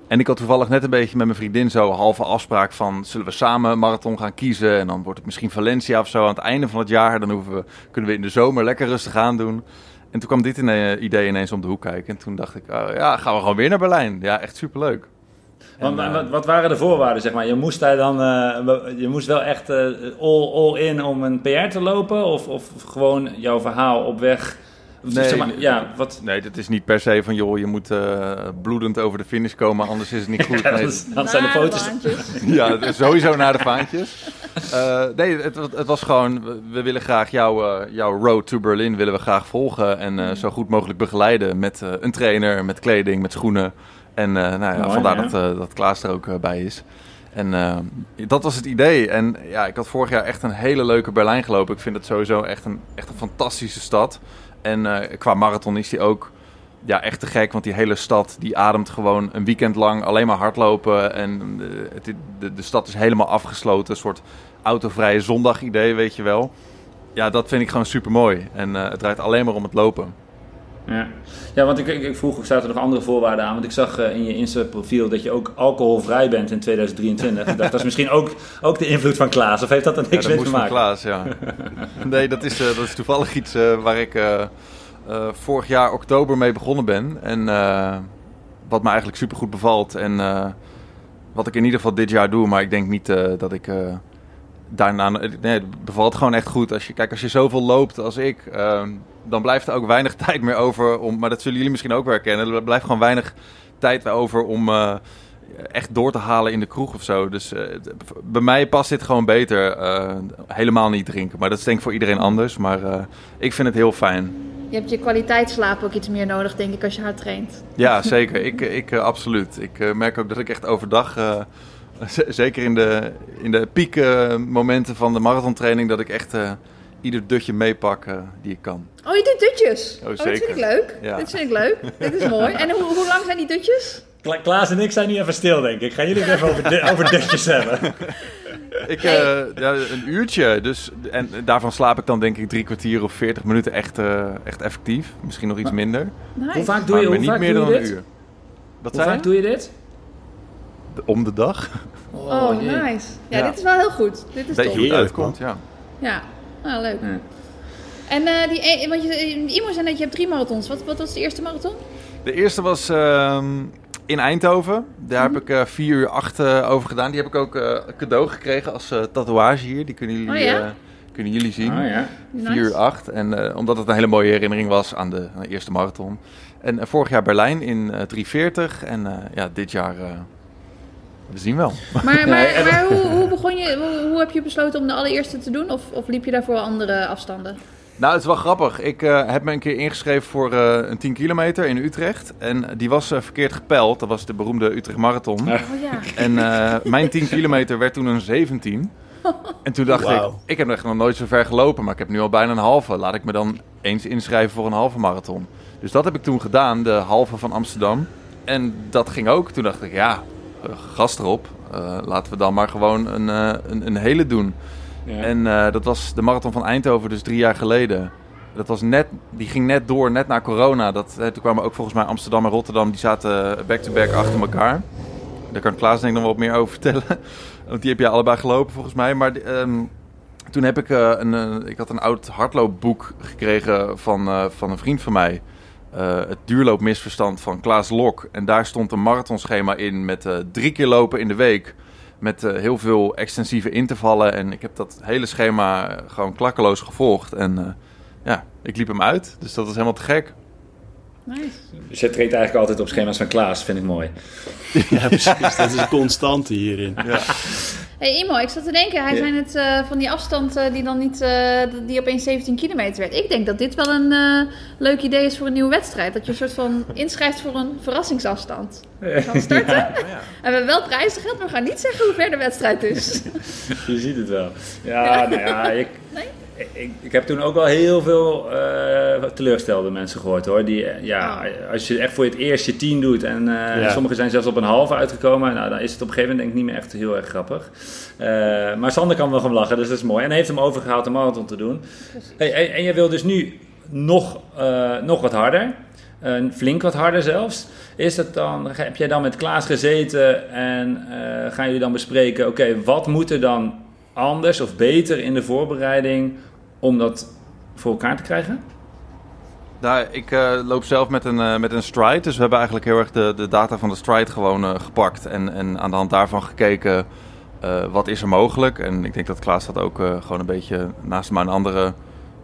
En ik had toevallig net een beetje met mijn vriendin zo halve afspraak van... zullen we samen marathon gaan kiezen? En dan wordt het misschien Valencia of zo aan het einde van het jaar. Dan hoeven we, kunnen we in de zomer lekker rustig aan doen. En toen kwam dit idee ineens om de hoek kijken. En toen dacht ik, oh, ja, gaan we gewoon weer naar Berlijn. Ja, echt superleuk. Want, En, eh, wat, wat waren de voorwaarden, zeg maar? Je moest daar dan, eh, je moest wel echt eh, all, all in om een PR te lopen? Of, of gewoon jouw verhaal op weg? Of Nee, zeg maar, nee, ja, wat... Nee, dat is niet per se van, joh, je moet bloedend over de finish komen, anders is het niet [laughs] goed. Nee, dat, is- dat zijn de foto's. [laughs] Ja, sowieso naar de vaantjes. Eh, nee, het, het was gewoon, we- willen graag jouw, eh, jouw road to Berlin willen we graag volgen. En eh, zo goed mogelijk begeleiden met een trainer, met kleding, met schoenen. En nou ja, Mooi, vandaar dat, dat Klaas er ook bij is. En dat was het idee. En ja, ik had vorig jaar echt een hele leuke Berlijn gelopen. Ik vind het sowieso echt een, echt een fantastische stad. En qua marathon is die ook ja, echt te gek. Want die hele stad die ademt gewoon een weekend lang alleen maar hardlopen. En eh, het, de, de stad is helemaal afgesloten. Een soort autovrije zondag idee, weet je wel. Ja, dat vind ik gewoon super mooi. En eh, het draait alleen maar om het lopen. Ja, ja want ik, ik, ik vroeg, zaten er nog andere voorwaarden aan? Want ik zag eh, in je Insta-profiel dat je ook alcoholvrij bent in 2023. [laughs] ik dacht, dat is misschien ook, ook de invloed van Klaas. Of heeft dat er Ja, niks dat mee te moest van maken? Klaas, ja. [laughs] nee, dat is, eh, dat is toevallig iets waar ik vorig jaar oktober mee begonnen ben. En wat me eigenlijk super goed bevalt. En wat ik in ieder geval dit jaar doe. Maar ik denk niet dat ik daarna... Nee, het bevalt gewoon echt goed. Als je, kijk, als je zoveel loopt als ik... eh, dan blijft er ook weinig [laughs] tijd meer over om... Maar dat zullen jullie misschien ook wel herkennen. Er blijft gewoon weinig tijd over om... eh, echt door te halen in de kroeg of zo. Dus eh, bij mij past dit gewoon beter. eh, helemaal niet drinken. Maar dat is denk ik voor iedereen anders. Maar ik vind het heel fijn. Je hebt je kwaliteitsslaap ook iets meer nodig, denk ik, als je hard traint. Ja, [laughs] zeker. ik, ik absoluut. Ik merk ook dat ik echt overdag... eh, [laughs] z- zeker in de, in de piekmomenten van de marathontraining... dat ik echt eh, ieder dutje meepak eh, die ik kan. Oh, je doet dutjes. Oh, dat vind ik leuk. Ja. Dit vind ik leuk. [laughs] Dit is mooi. En hoe, hoe lang zijn die dutjes? Kla- Klaas en ik zijn nu even stil, denk ik. Gaan jullie het even over, de, over dutjes hebben? [laughs] Ik, eh, ja, een uurtje. Dus, en daarvan slaap ik dan denk ik drie kwartier of veertig minuten echt, eh, echt effectief. Misschien nog iets minder. Nice. Hoe vaak doe je, maar hoe niet vaak meer doe dan je een dit? uur. Wat Hoe zei vaak je? doe je dit? Om de dag. Oh, jee. nice. Ja, Ja. dit is wel heel goed. Dit is Weet je hoe het uitkomt, ja. Ja, ah, leuk. Ja. En eh, die, e- want je, Imo zei net, je hebt drie marathons. Wat, wat was de eerste marathon? De eerste was ehm, in Eindhoven. Daar heb ik eh 4 uur 8 over gedaan. Die heb ik ook eh, cadeau gekregen als eh, tatoeage hier. Die kunnen jullie, Oh ja? eh, kunnen jullie zien. Ah ja. 4 uur 8. En eh, omdat het een hele mooie herinnering was aan de, aan de eerste marathon. En eh, vorig jaar Berlijn in eh 340. En eh, ja, dit jaar... we zien wel. Maar, maar, Nee, en- maar hoe, hoe begon je, hoe, hoe heb je besloten om de allereerste te doen? Of, of liep je daarvoor andere afstanden? Nou, het is wel grappig. Ik eh, heb me een keer ingeschreven voor eh, een 10 kilometer in Utrecht. En die was eh, verkeerd gepeld. Dat was de beroemde Utrecht Marathon. Ja. Oh ja. En eh, mijn 10 kilometer werd toen een 17. [laughs] En toen dacht ik, ik heb echt nog nooit zo ver gelopen, maar ik heb nu al bijna een halve. Laat ik me dan eens inschrijven voor een halve marathon. Dus dat heb ik toen gedaan, de halve van Amsterdam. En dat ging ook. Toen dacht ik, ja, gast erop. Eh, laten we dan maar gewoon een, eh, een, een hele doen. Ja. En eh, dat was de marathon van Eindhoven, dus drie jaar geleden. Dat was net, die ging net door, net na corona. Dat, eh, toen kwamen ook volgens mij Amsterdam en Rotterdam, die zaten back-to-back achter elkaar. Daar kan Klaas denk ik nog wat meer over vertellen. [laughs] Want die heb jij allebei gelopen volgens mij. Maar ehm, toen heb ik, eh, een, eh, ik had een oud hardloopboek gekregen van, eh, van een vriend van mij. Eh, het duurloopmisverstand van Klaas Lok. En daar stond een marathonschema in met eh, drie keer lopen in de week. Met eh, heel veel extensieve intervallen. En ik heb dat hele schema gewoon klakkeloos gevolgd. En eh, ja, ik liep hem uit. Dus dat was helemaal te gek. Nice. Dus je treedt eigenlijk altijd op schema's van Klaas, vind ik mooi. Ja, precies. Dat is een constante hierin. Hey Imo, ik zat te denken, hij Ja. zei het eh, van die afstand eh, die dan niet, eh, die opeens 17 kilometer werd. Ik denk dat dit wel een eh, leuk idee is voor een nieuwe wedstrijd. Dat je een soort van inschrijft voor een verrassingsafstand. We gaan starten. [laughs] En we hebben wel prijzengeld, maar we gaan niet zeggen hoe ver de wedstrijd is. [laughs] Je ziet het wel. Ja, nou ja, ik, Nee? Ik, ik heb toen ook wel heel veel eh, teleurgestelde mensen gehoord hoor. Die, eh, ja, als je echt voor het eerst je tien doet en eh, Ja. sommigen zijn zelfs op een halve uitgekomen, nou, dan is het op een gegeven moment denk ik niet meer echt heel erg grappig. Eh, maar Sander kan wel van lachen, dus dat is mooi. En hij heeft hem overgehaald een marathon te doen. Hey, en, en je wil dus nu nog, eh, nog wat harder. Flink wat harder zelfs. Is het dan, heb jij dan met Klaas gezeten en eh, gaan jullie dan bespreken, oké, wat moet er dan anders of beter in de voorbereiding om dat voor elkaar te krijgen? Nou, ik uh, loop zelf met een, uh, met een stride. Dus we hebben eigenlijk heel erg de, de data van de stride gewoon uh, gepakt. En, en aan de hand daarvan gekeken wat is er mogelijk. En ik denk dat Klaas dat ook gewoon een beetje naast mijn andere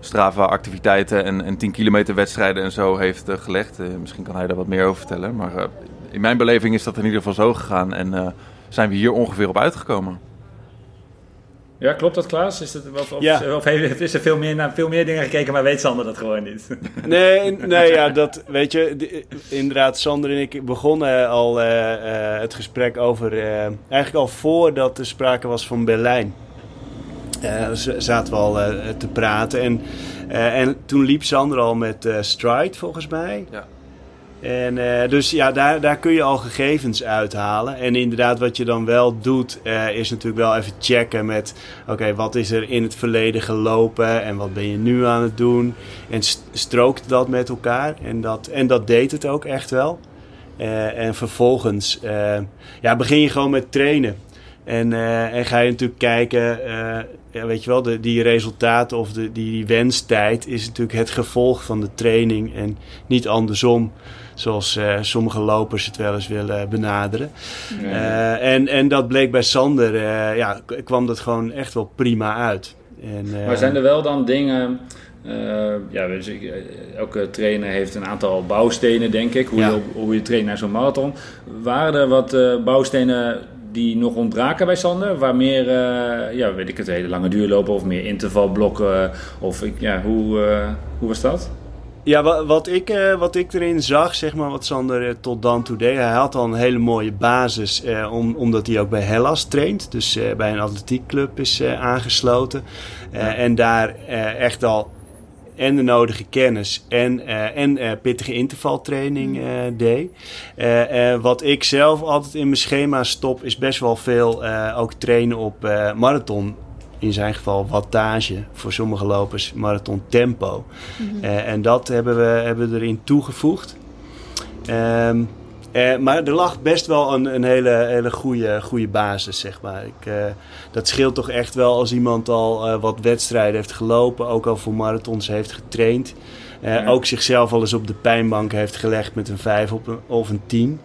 Strava-activiteiten en, en 10 kilometer wedstrijden en zo heeft gelegd. misschien kan hij daar wat meer over vertellen. Maar in mijn beleving is dat in ieder geval zo gegaan en zijn we hier ongeveer op uitgekomen. Ja, klopt dat, Klaas? Is, het, of, of, ja. of heeft, is er veel meer naar veel meer dingen gekeken, maar weet Sander dat gewoon niet? [laughs] Nee, nee ja, dat weet je. inderdaad, Sander en ik begonnen al uh, uh, het gesprek over. Uh, eigenlijk al voordat er sprake was van Berlijn. zaten we al te praten. En, en toen liep Sander al met Stride, volgens mij. Ja. En uh, dus ja, daar, daar kun je al gegevens uithalen. En inderdaad, wat je dan wel doet, uh, is natuurlijk wel even checken met... Oké, wat is er in het verleden gelopen en wat ben je nu aan het doen? En strookt dat met elkaar? En dat, en dat deed het ook echt wel. Uh, en vervolgens ja, begin je gewoon met trainen. En, en ga je natuurlijk kijken, ja, weet je wel, de, die resultaten of de, die, die wenstijd is natuurlijk het gevolg van de training en niet andersom zoals uh, sommige lopers het wel eens willen benaderen. En, en dat bleek bij Sander, ja, kwam dat gewoon echt wel prima uit. En, maar zijn er wel dan dingen... ja, dus ik, elke trainer heeft een aantal bouwstenen, denk ik, hoe, je, hoe je traint naar zo'n marathon. Waren er wat bouwstenen die nog ontbraken bij Sander? Waar meer, ja, weet ik het, hele lange duurlopen of meer intervalblokken? Of ja, hoe, hoe was dat? Ja, wat, wat, ik, uh, wat ik erin zag, zeg maar, wat Sander tot dan toe deed. Hij had al een hele mooie basis, om, omdat hij ook bij Hellas traint. Dus bij een atletiekclub is aangesloten. Ja. En daar echt al en de nodige kennis en, en pittige intervaltraining deed. wat ik zelf altijd in mijn schema stop, is best wel veel ook trainen op marathon in zijn geval wattage, voor sommige lopers marathon tempo. Mhm. Eh, en dat hebben we, hebben we erin toegevoegd. Um, maar er lag best wel een, een hele, hele goede, goede basis, zeg maar. Ik, uh, dat scheelt toch echt wel als iemand al wat wedstrijden heeft gelopen, ook al voor marathons heeft getraind. Ook zichzelf al eens op de pijnbank heeft gelegd met een 5 of een 10.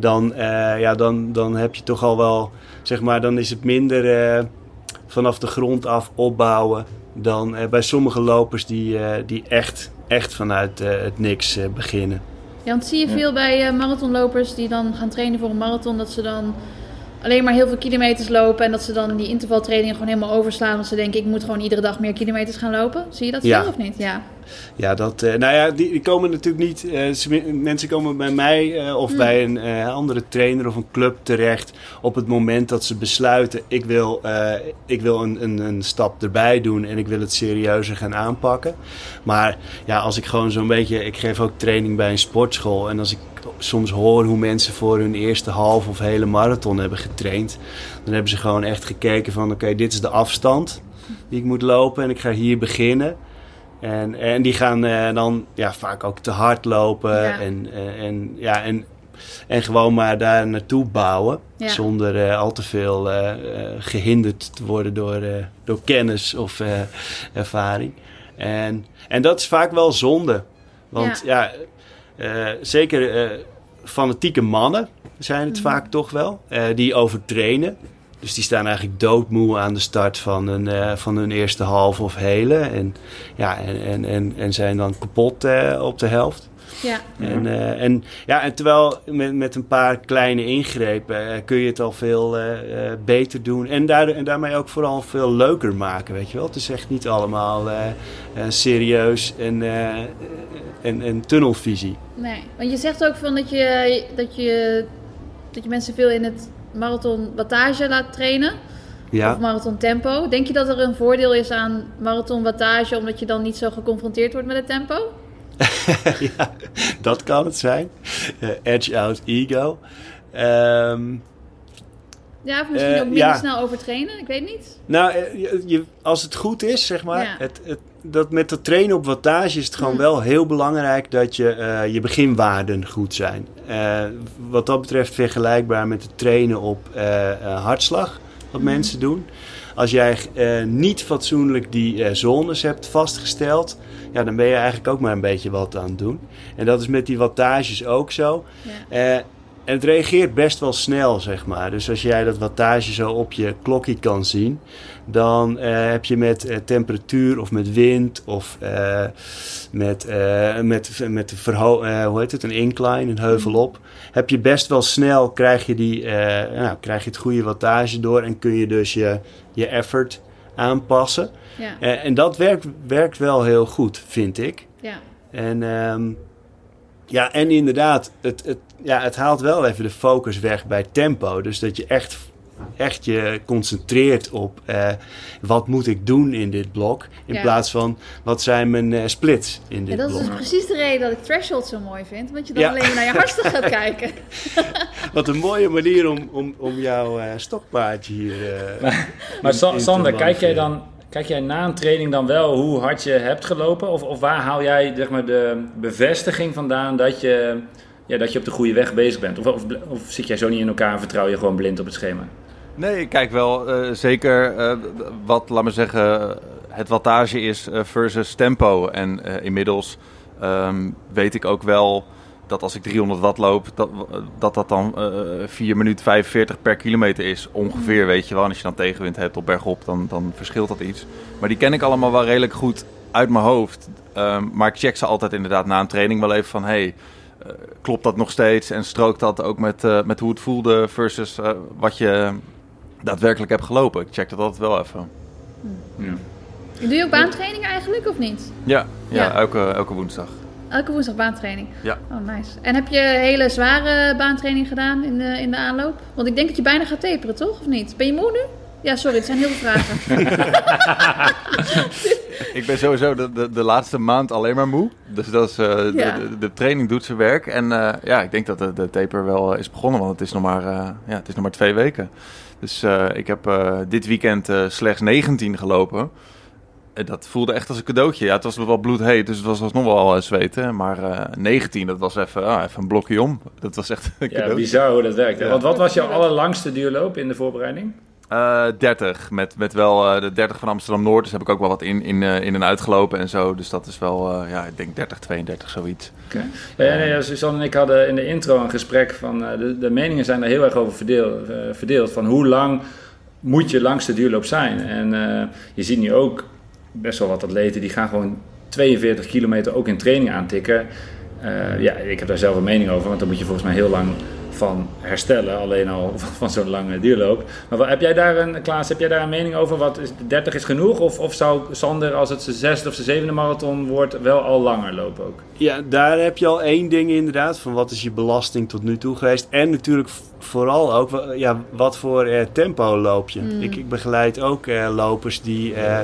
dan, ja, dan, dan heb je toch al wel, zeg maar, dan is het minder vanaf de grond af opbouwen dan bij sommige lopers die, die echt, echt vanuit het niks beginnen. Ja, want zie je veel bij marathonlopers die dan gaan trainen voor een marathon, dat ze dan alleen maar heel veel kilometers lopen en dat ze dan die intervaltrainingen gewoon helemaal overslaan. Want ze denken, ik moet gewoon iedere dag meer kilometers gaan lopen. Zie je dat veel of niet? Ja. Ja, dat, uh, nou ja, die, die, komen natuurlijk niet. Uh, mensen komen bij mij uh, of mm. bij een andere trainer of een club terecht op het moment dat ze besluiten: ik wil, ik wil een, een, een, stap erbij doen en ik wil het serieuzer gaan aanpakken. Maar ja, als ik gewoon zo'n beetje. Ik geef ook training bij een sportschool en als ik soms hoor hoe mensen voor hun eerste half of hele marathon hebben getraind, dan hebben ze gewoon echt gekeken van: oké, dit is de afstand die ik moet lopen en ik ga hier beginnen. En, en die gaan uh, dan ja, vaak ook te hard lopen. En, uh, en, ja, en, en gewoon maar daar naartoe bouwen. Ja. Zonder uh, al te veel gehinderd te worden door, door kennis of ervaring. En, en dat is vaak wel zonde. Want ja, ja zeker fanatieke mannen zijn het mm vaak toch wel. die overtrainen. Dus die staan eigenlijk doodmoe aan de start van hun, uh, van hun eerste half of hele. En, ja, en, en, en, en zijn dan kapot uh, op de helft. Ja. En, uh, en, ja, en terwijl met, met een paar kleine ingrepen kun je het al veel beter doen. En, daardoor, en daarmee ook vooral veel leuker maken, weet je wel. Het is echt niet allemaal serieus en, en, en tunnelvisie. Nee, want je zegt ook van dat je, dat je, dat je mensen veel in het marathon wattage laat trainen. Ja. Of marathon tempo. Denk je dat er een voordeel is aan marathon wattage omdat je dan niet zo geconfronteerd wordt met het tempo? [laughs] ja, dat kan het zijn. Uh, edge out ego. Um, ja, of misschien uh, ook minder snel overtrainen, ik weet niet. Nou, eh, je, als het goed is, zeg maar, ja. het, het, dat met het trainen op wattage is het gewoon mm. wel heel belangrijk dat je, uh, je beginwaarden goed zijn. Uh, wat dat betreft vergelijkbaar met het trainen op hartslag. wat mensen doen. Als jij eh, niet fatsoenlijk die eh, zones hebt vastgesteld, ja, dan ben je eigenlijk ook maar een beetje wat aan het doen. En dat is met die wattages ook zo. Ja. En het reageert best wel snel, zeg maar. Dus als jij dat wattage zo op je klokje kan zien, dan eh, heb je met eh, temperatuur of met wind of eh, met, met, met verho hoe heet het, een incline, een heuvel op, heb je best wel snel, krijg je, die, nou, krijg je het goede wattage door en kun je dus je, je effort aanpassen. Ja. En dat werkt, werkt wel heel goed, vind ik. ja. En, ehm, ja, en inderdaad, het, het, ja, het haalt wel even de focus weg bij tempo. Dus dat je echt, echt je concentreert op eh, wat moet ik doen in dit blok. In Ja. plaats van wat zijn mijn eh, splits in En dit dat is blok. dus precies de reden dat ik Threshold zo mooi vind. Want je dan Ja. alleen maar naar je hartstikke gaat [laughs] kijken. Wat een mooie manier om, om, om jouw eh, stokpaardje hier... eh, Maar in- Sa- in te Sander, kijk jij, dan, kijk jij na een training dan wel hoe hard je hebt gelopen? Of, of waar haal jij zeg maar, de bevestiging vandaan dat je, ja, dat je op de goede weg bezig bent? Of, of, zit jij zo niet in elkaar en vertrouw je gewoon blind op het schema? Nee, ik kijk wel eh, zeker eh, wat, laat me zeggen, het wattage is eh, versus tempo. En inmiddels ehm, weet ik ook wel dat als ik 300 watt loop, dat dat, dat dan eh 4 minuten 45 per kilometer is. Ongeveer, weet je wel. En als je dan tegenwind hebt op bergop, dan, dan verschilt dat iets. Maar die ken ik allemaal wel redelijk goed uit mijn hoofd. Ehm, maar ik check ze altijd inderdaad na een training wel even van... Hey, eh, klopt dat nog steeds? En strookt dat ook met, eh, met hoe het voelde versus eh, wat je daadwerkelijk hebt gelopen? Ik check dat altijd wel even. Ja. Doe je ook baantraining eigenlijk of niet? Ja, ja, Ja. Elke, elke woensdag. Elke woensdag baantraining. Ja. Oh, nice. En heb je hele zware baantraining gedaan in de, in de aanloop? Want ik denk dat je bijna gaat taperen, toch? Of niet? Ben je moe nu? Ja, sorry, het zijn heel veel vragen. [laughs] Ik ben sowieso de, de, de laatste maand alleen maar moe. Dus dat is, eh, de, Ja. de, de training doet zijn werk. En eh, ja, ik denk dat de, de taper wel is begonnen, want het is nog maar, eh, ja, het is nog maar twee weken. Dus eh, ik heb eh, dit weekend eh, slechts 19 gelopen. En dat voelde echt als een cadeautje. Ja, het was wel bloedheet, dus het was alsnog wel eh, zweten. Maar eh 19, dat was even, ah, even een blokje om. Dat was echt een Ja, bizar hoe dat werkt. Ja. Want wat was jouw allerlangste duurloop in de voorbereiding? Eh 30, met, met wel eh, de 30 van Amsterdam-Noord. Dus heb ik ook wel wat in, in, eh, in en uitgelopen en zo. Dus dat is wel, eh, ja, ik denk 30, 32, zoiets. Ja, ja, nee, Suzanne en ik hadden in de intro een gesprek van... eh, de, de meningen zijn er heel erg over verdeeld, eh, verdeeld. Van hoe lang moet je langste duurloop zijn? En eh, je ziet nu ook best wel wat atleten... die gaan gewoon 42 kilometer ook in training aantikken. Eh, ja, ik heb daar zelf een mening over. Want dan moet je volgens mij heel lang van herstellen. Alleen al [laughs] van, zo'n lange duurloop. Maar heb jij daar een, Klaas, heb jij daar een mening over? Wat is, 30 is genoeg? Of, of zou Sander, als het zijn zesde of zijn zevende marathon wordt... wel al langer lopen ook? Ja, daar heb je al één ding inderdaad. Van wat is je belasting tot nu toe geweest. En natuurlijk vooral ook ja, wat voor eh, tempo loop je. Ik, ik begeleid ook eh, lopers die eh,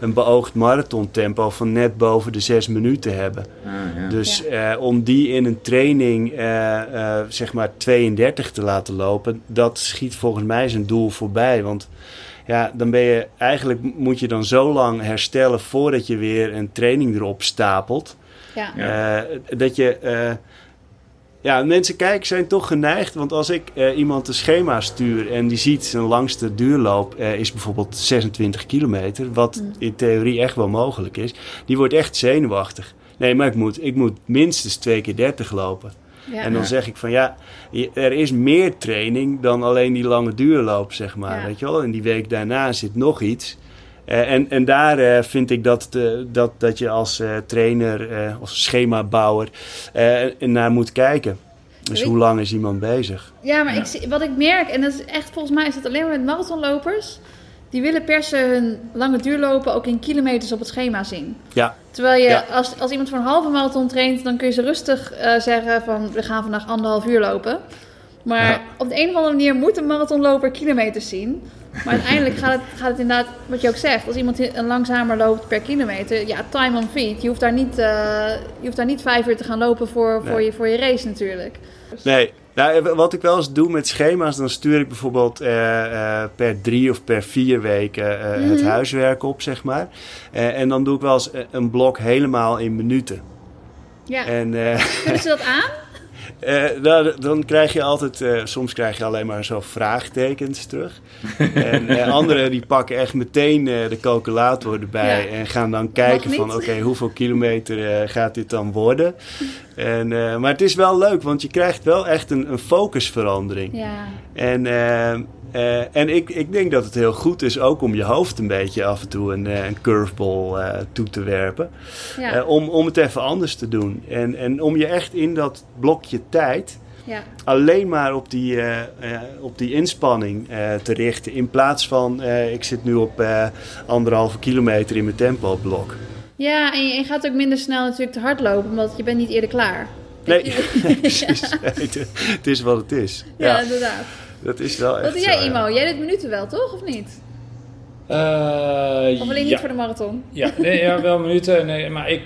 een beoogd marathontempo van net boven de zes minuten hebben. Ah, ja. Dus eh, om die in een training eh, eh, zeg maar 32 te laten lopen, dat schiet volgens mij zijn doel voorbij. Want ja, dan ben je eigenlijk moet je dan zo lang herstellen voordat je weer een training erop stapelt. Ja. Eh, dat je. Ja, mensen kijken zijn toch geneigd. Want als ik eh, iemand een schema stuur en die ziet zijn langste duurloop eh, is bijvoorbeeld 26 kilometer, wat in theorie echt wel mogelijk is, die wordt echt zenuwachtig. Nee, maar ik moet, ik moet minstens twee keer 30 lopen. Ja. En dan zeg ik van ja, er is meer training dan alleen die lange duurloop, zeg maar. Ja. Weet je wel? En die week daarna zit nog iets. Eh, en, en daar eh, vind ik dat, de- dat, dat je als eh, trainer, eh als schemabouwer, eh, naar moet kijken. Dus hoe lang is iemand bezig? Ja, maar Ja. Ik zie, wat ik merk, en dat is echt volgens mij is dat alleen maar met marathonlopers, die willen per se hun lange duurlopen ook in kilometers op het schema zien. Ja, Terwijl je, Ja. als, als iemand voor een halve marathon traint, dan kun je ze rustig eh, zeggen van we gaan vandaag anderhalf uur lopen. Maar Ja. op de een of andere manier moet een marathonloper kilometers zien. Maar uiteindelijk gaat het, gaat het inderdaad, wat je ook zegt, als iemand een langzamer loopt per kilometer, ja, time on feet. Je hoeft daar niet, eh, je hoeft daar niet vijf uur te gaan lopen voor, voor, je, voor je race natuurlijk. nee. Nou, eh, wat ik wel eens doe met schema's, dan stuur ik bijvoorbeeld eh, eh, per drie of per vier weken eh, het Mhm. huiswerk op, zeg maar. Eh, en dan doe ik wel eens een blok helemaal in minuten. Ja, En eh, kunnen ze dat [laughs] aan? Eh, nou, dan krijg je altijd, eh, soms krijg je alleen maar zo vraagtekens terug. [laughs] en eh, anderen die pakken echt meteen eh, de calculator erbij Ja. en gaan dan kijken van oké, hoeveel kilometer eh, gaat dit dan worden? En, eh, maar het is wel leuk, want je krijgt wel echt een, een focusverandering. Ja. En, eh, en ik, ik denk dat het heel goed is ook om je hoofd een beetje af en toe een, eh, een curveball eh, toe te werpen. Ja. Om, om het even anders te doen. En, en om je echt in dat blokje tijd ja. alleen maar op die, op die inspanning te richten. In plaats van, ik zit nu op anderhalve kilometer in mijn tempo-blok. Ja, en je, en gaat ook minder snel natuurlijk te hard lopen, omdat je bent niet eerder klaar. Nee, Ja. [laughs] precies. het, het is wat het is. Ja, inderdaad. Dat is wel echt Wat doe jij, zo, ja. Imo? Jij doet minuten wel, toch? Of niet? Eh, Of alleen niet voor de marathon? Ja, nee, ja, wel minuten. Nee, maar ik,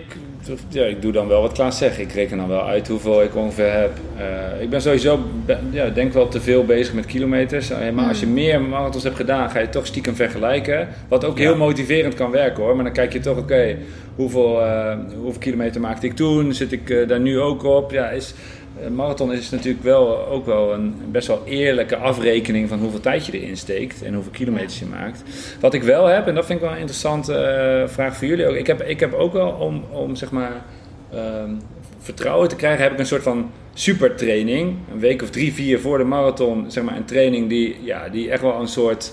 ja, ik doe dan wel wat Klaas zegt. Ik reken dan wel uit hoeveel ik ongeveer heb. Eh, ik ben sowieso, ben- ja, denk wel te veel bezig met kilometers. Eh, maar als je meer marathons hebt gedaan, ga je toch stiekem vergelijken. Wat ook Ja. heel motiverend kan werken hoor. Maar dan kijk je toch, oké, hoeveel, eh, hoeveel kilometer maakte ik toen? Zit ik eh, daar nu ook op? Ja, is... Een marathon is natuurlijk wel, ook wel een best wel eerlijke afrekening van hoeveel tijd je erin steekt en hoeveel kilometers je maakt. Wat ik wel heb, en dat vind ik wel een interessante eh, vraag voor jullie ook. Ik heb, ik heb ook wel om, om zeg maar ehm, vertrouwen te krijgen, heb ik een soort van supertraining. Een week of drie, vier voor de marathon, zeg maar een training die, ja, die echt wel een soort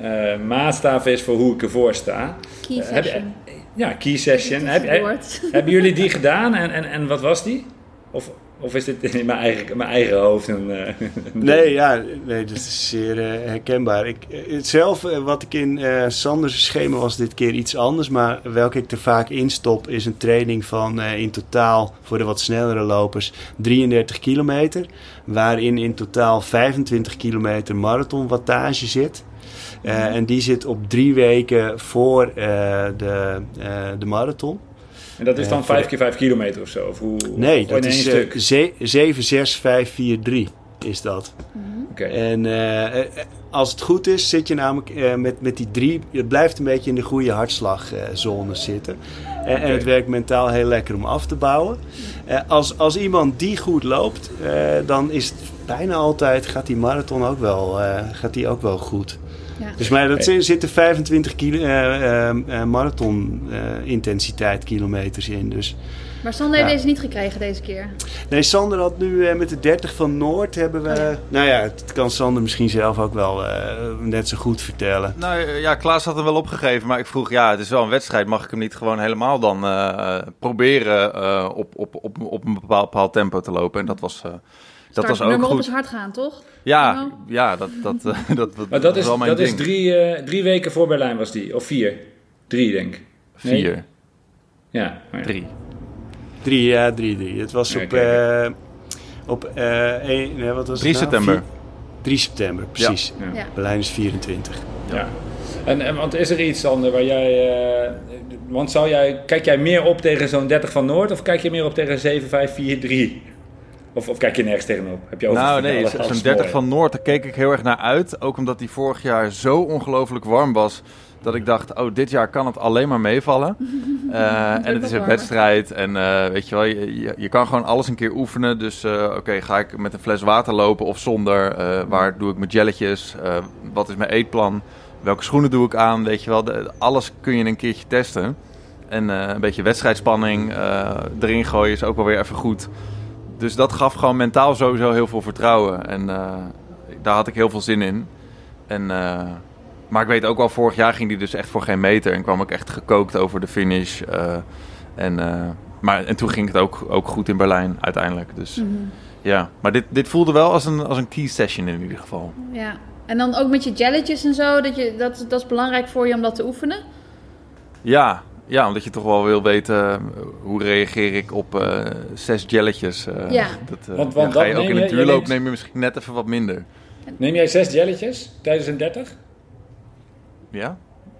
eh, maatstaf is voor hoe ik ervoor sta. Key Eh, heb je- session. Ja, key session. Heb, heb, hebben jullie die gedaan en, en, en wat was die? Of, of is dit in mijn eigen, mijn eigen hoofd? Een, eh, Nee, ja, nee, dat is zeer eh, herkenbaar. Ik, eh, zelf, wat ik in Sanders schema was dit keer iets anders, maar welke ik er vaak in stop, is een training van in totaal voor de wat snellere lopers 33 kilometer, waarin in totaal 25 kilometer marathonwattage zit. Eh, en die zit op drie weken voor de, de marathon. En dat is dan voor 5 de- keer 5 kilometer of zo? Of hoe, Nee, dat is eh, stuk? ze- 7, 6, 5, 4, 3 is dat. Oké. En eh, eh, als het goed is, zit je namelijk eh, met, met die drie. Je blijft een beetje in de goede hartslagzone zitten. En, en het werkt mentaal heel lekker om af te bouwen. Eh, als, als iemand die goed loopt, eh, dan is het bijna altijd gaat die marathon ook wel, eh, gaat die ook wel goed. Ja. Dus maar dat zit- zitten 25 kilo, eh, eh, eh, marathon eh, intensiteit kilometers in. Dus Maar Sander heeft deze niet gekregen deze keer. Nee, Sander had nu eh, met de 30 van Noord hebben we. Oh ja. Nou ja, het kan Sander misschien zelf ook wel eh, net zo goed vertellen. Nou ja, Klaas had hem wel opgegeven, maar ik vroeg, ja, het is wel een wedstrijd. Mag ik hem niet gewoon helemaal dan eh, proberen eh, op, op, op, op een bepaald, bepaald tempo te lopen? En dat was, eh, dat was ook nummer op goed. is hard gaan, toch? Ja, ja dat, dat, eh, [laughs] dat, dat, Maar dat is, wel mijn dat is ding. drie, eh, drie weken voor Berlijn was die. Of vier. Drie, denk ik. Nee? Vier, Ja. oh ja. drie. Drie, ja, drie, drie. Het was op. eh op eh, één- nee, wat was 3 het nou? september. Vier- 3 september, precies. Ja. Ja. Berlijn is 24. Ja. En, en want is er iets, Sander, waar jij... eh, want zou jij, kijk jij meer op tegen zo'n 30 van Noord... of kijk je meer op tegen 7, 5, 4, 3? Of, of kijk je nergens tegenop? Heb je over Nou nee, zo'n alles 30 mooi? van Noord, daar keek ik heel erg naar uit. Ook omdat die vorig jaar zo ongelooflijk warm was. Dat ik dacht, oh, dit jaar kan het alleen maar meevallen. [laughs] Eh, en het is een wedstrijd. En eh, weet je wel, je, je, je kan gewoon alles een keer oefenen. Dus eh, oké, ga ik met een fles water lopen of zonder? Eh, waar doe ik mijn jelletjes? Eh, wat is mijn eetplan? Welke schoenen doe ik aan? Weet je wel, de- alles kun je een keertje testen. En eh, een beetje wedstrijdspanning eh, erin gooien is ook wel weer even goed. Dus dat gaf gewoon mentaal sowieso heel veel vertrouwen. En eh, daar had ik heel veel zin in. En, eh, maar ik weet ook wel, vorig jaar ging die dus echt voor geen meter. En kwam ik echt gekookt over de finish. eh, en, maar, en toen ging het ook, ook goed in Berlijn uiteindelijk. Dus Mhm. ja, maar dit, dit voelde wel als een, als een key session in ieder geval. Ja. En dan ook met je jelletjes en zo, dat, je, dat, dat is belangrijk voor je om dat te oefenen. Ja, ja, omdat je toch wel wil weten eh, hoe reageer ik op eh, zes jelletjes. eh, Ja. Dat, eh, Want- want ja, ga je ook in een je duurloop neemt- neem je misschien net even wat minder. Neem jij zes jelletjes tijdens een 30? Ja?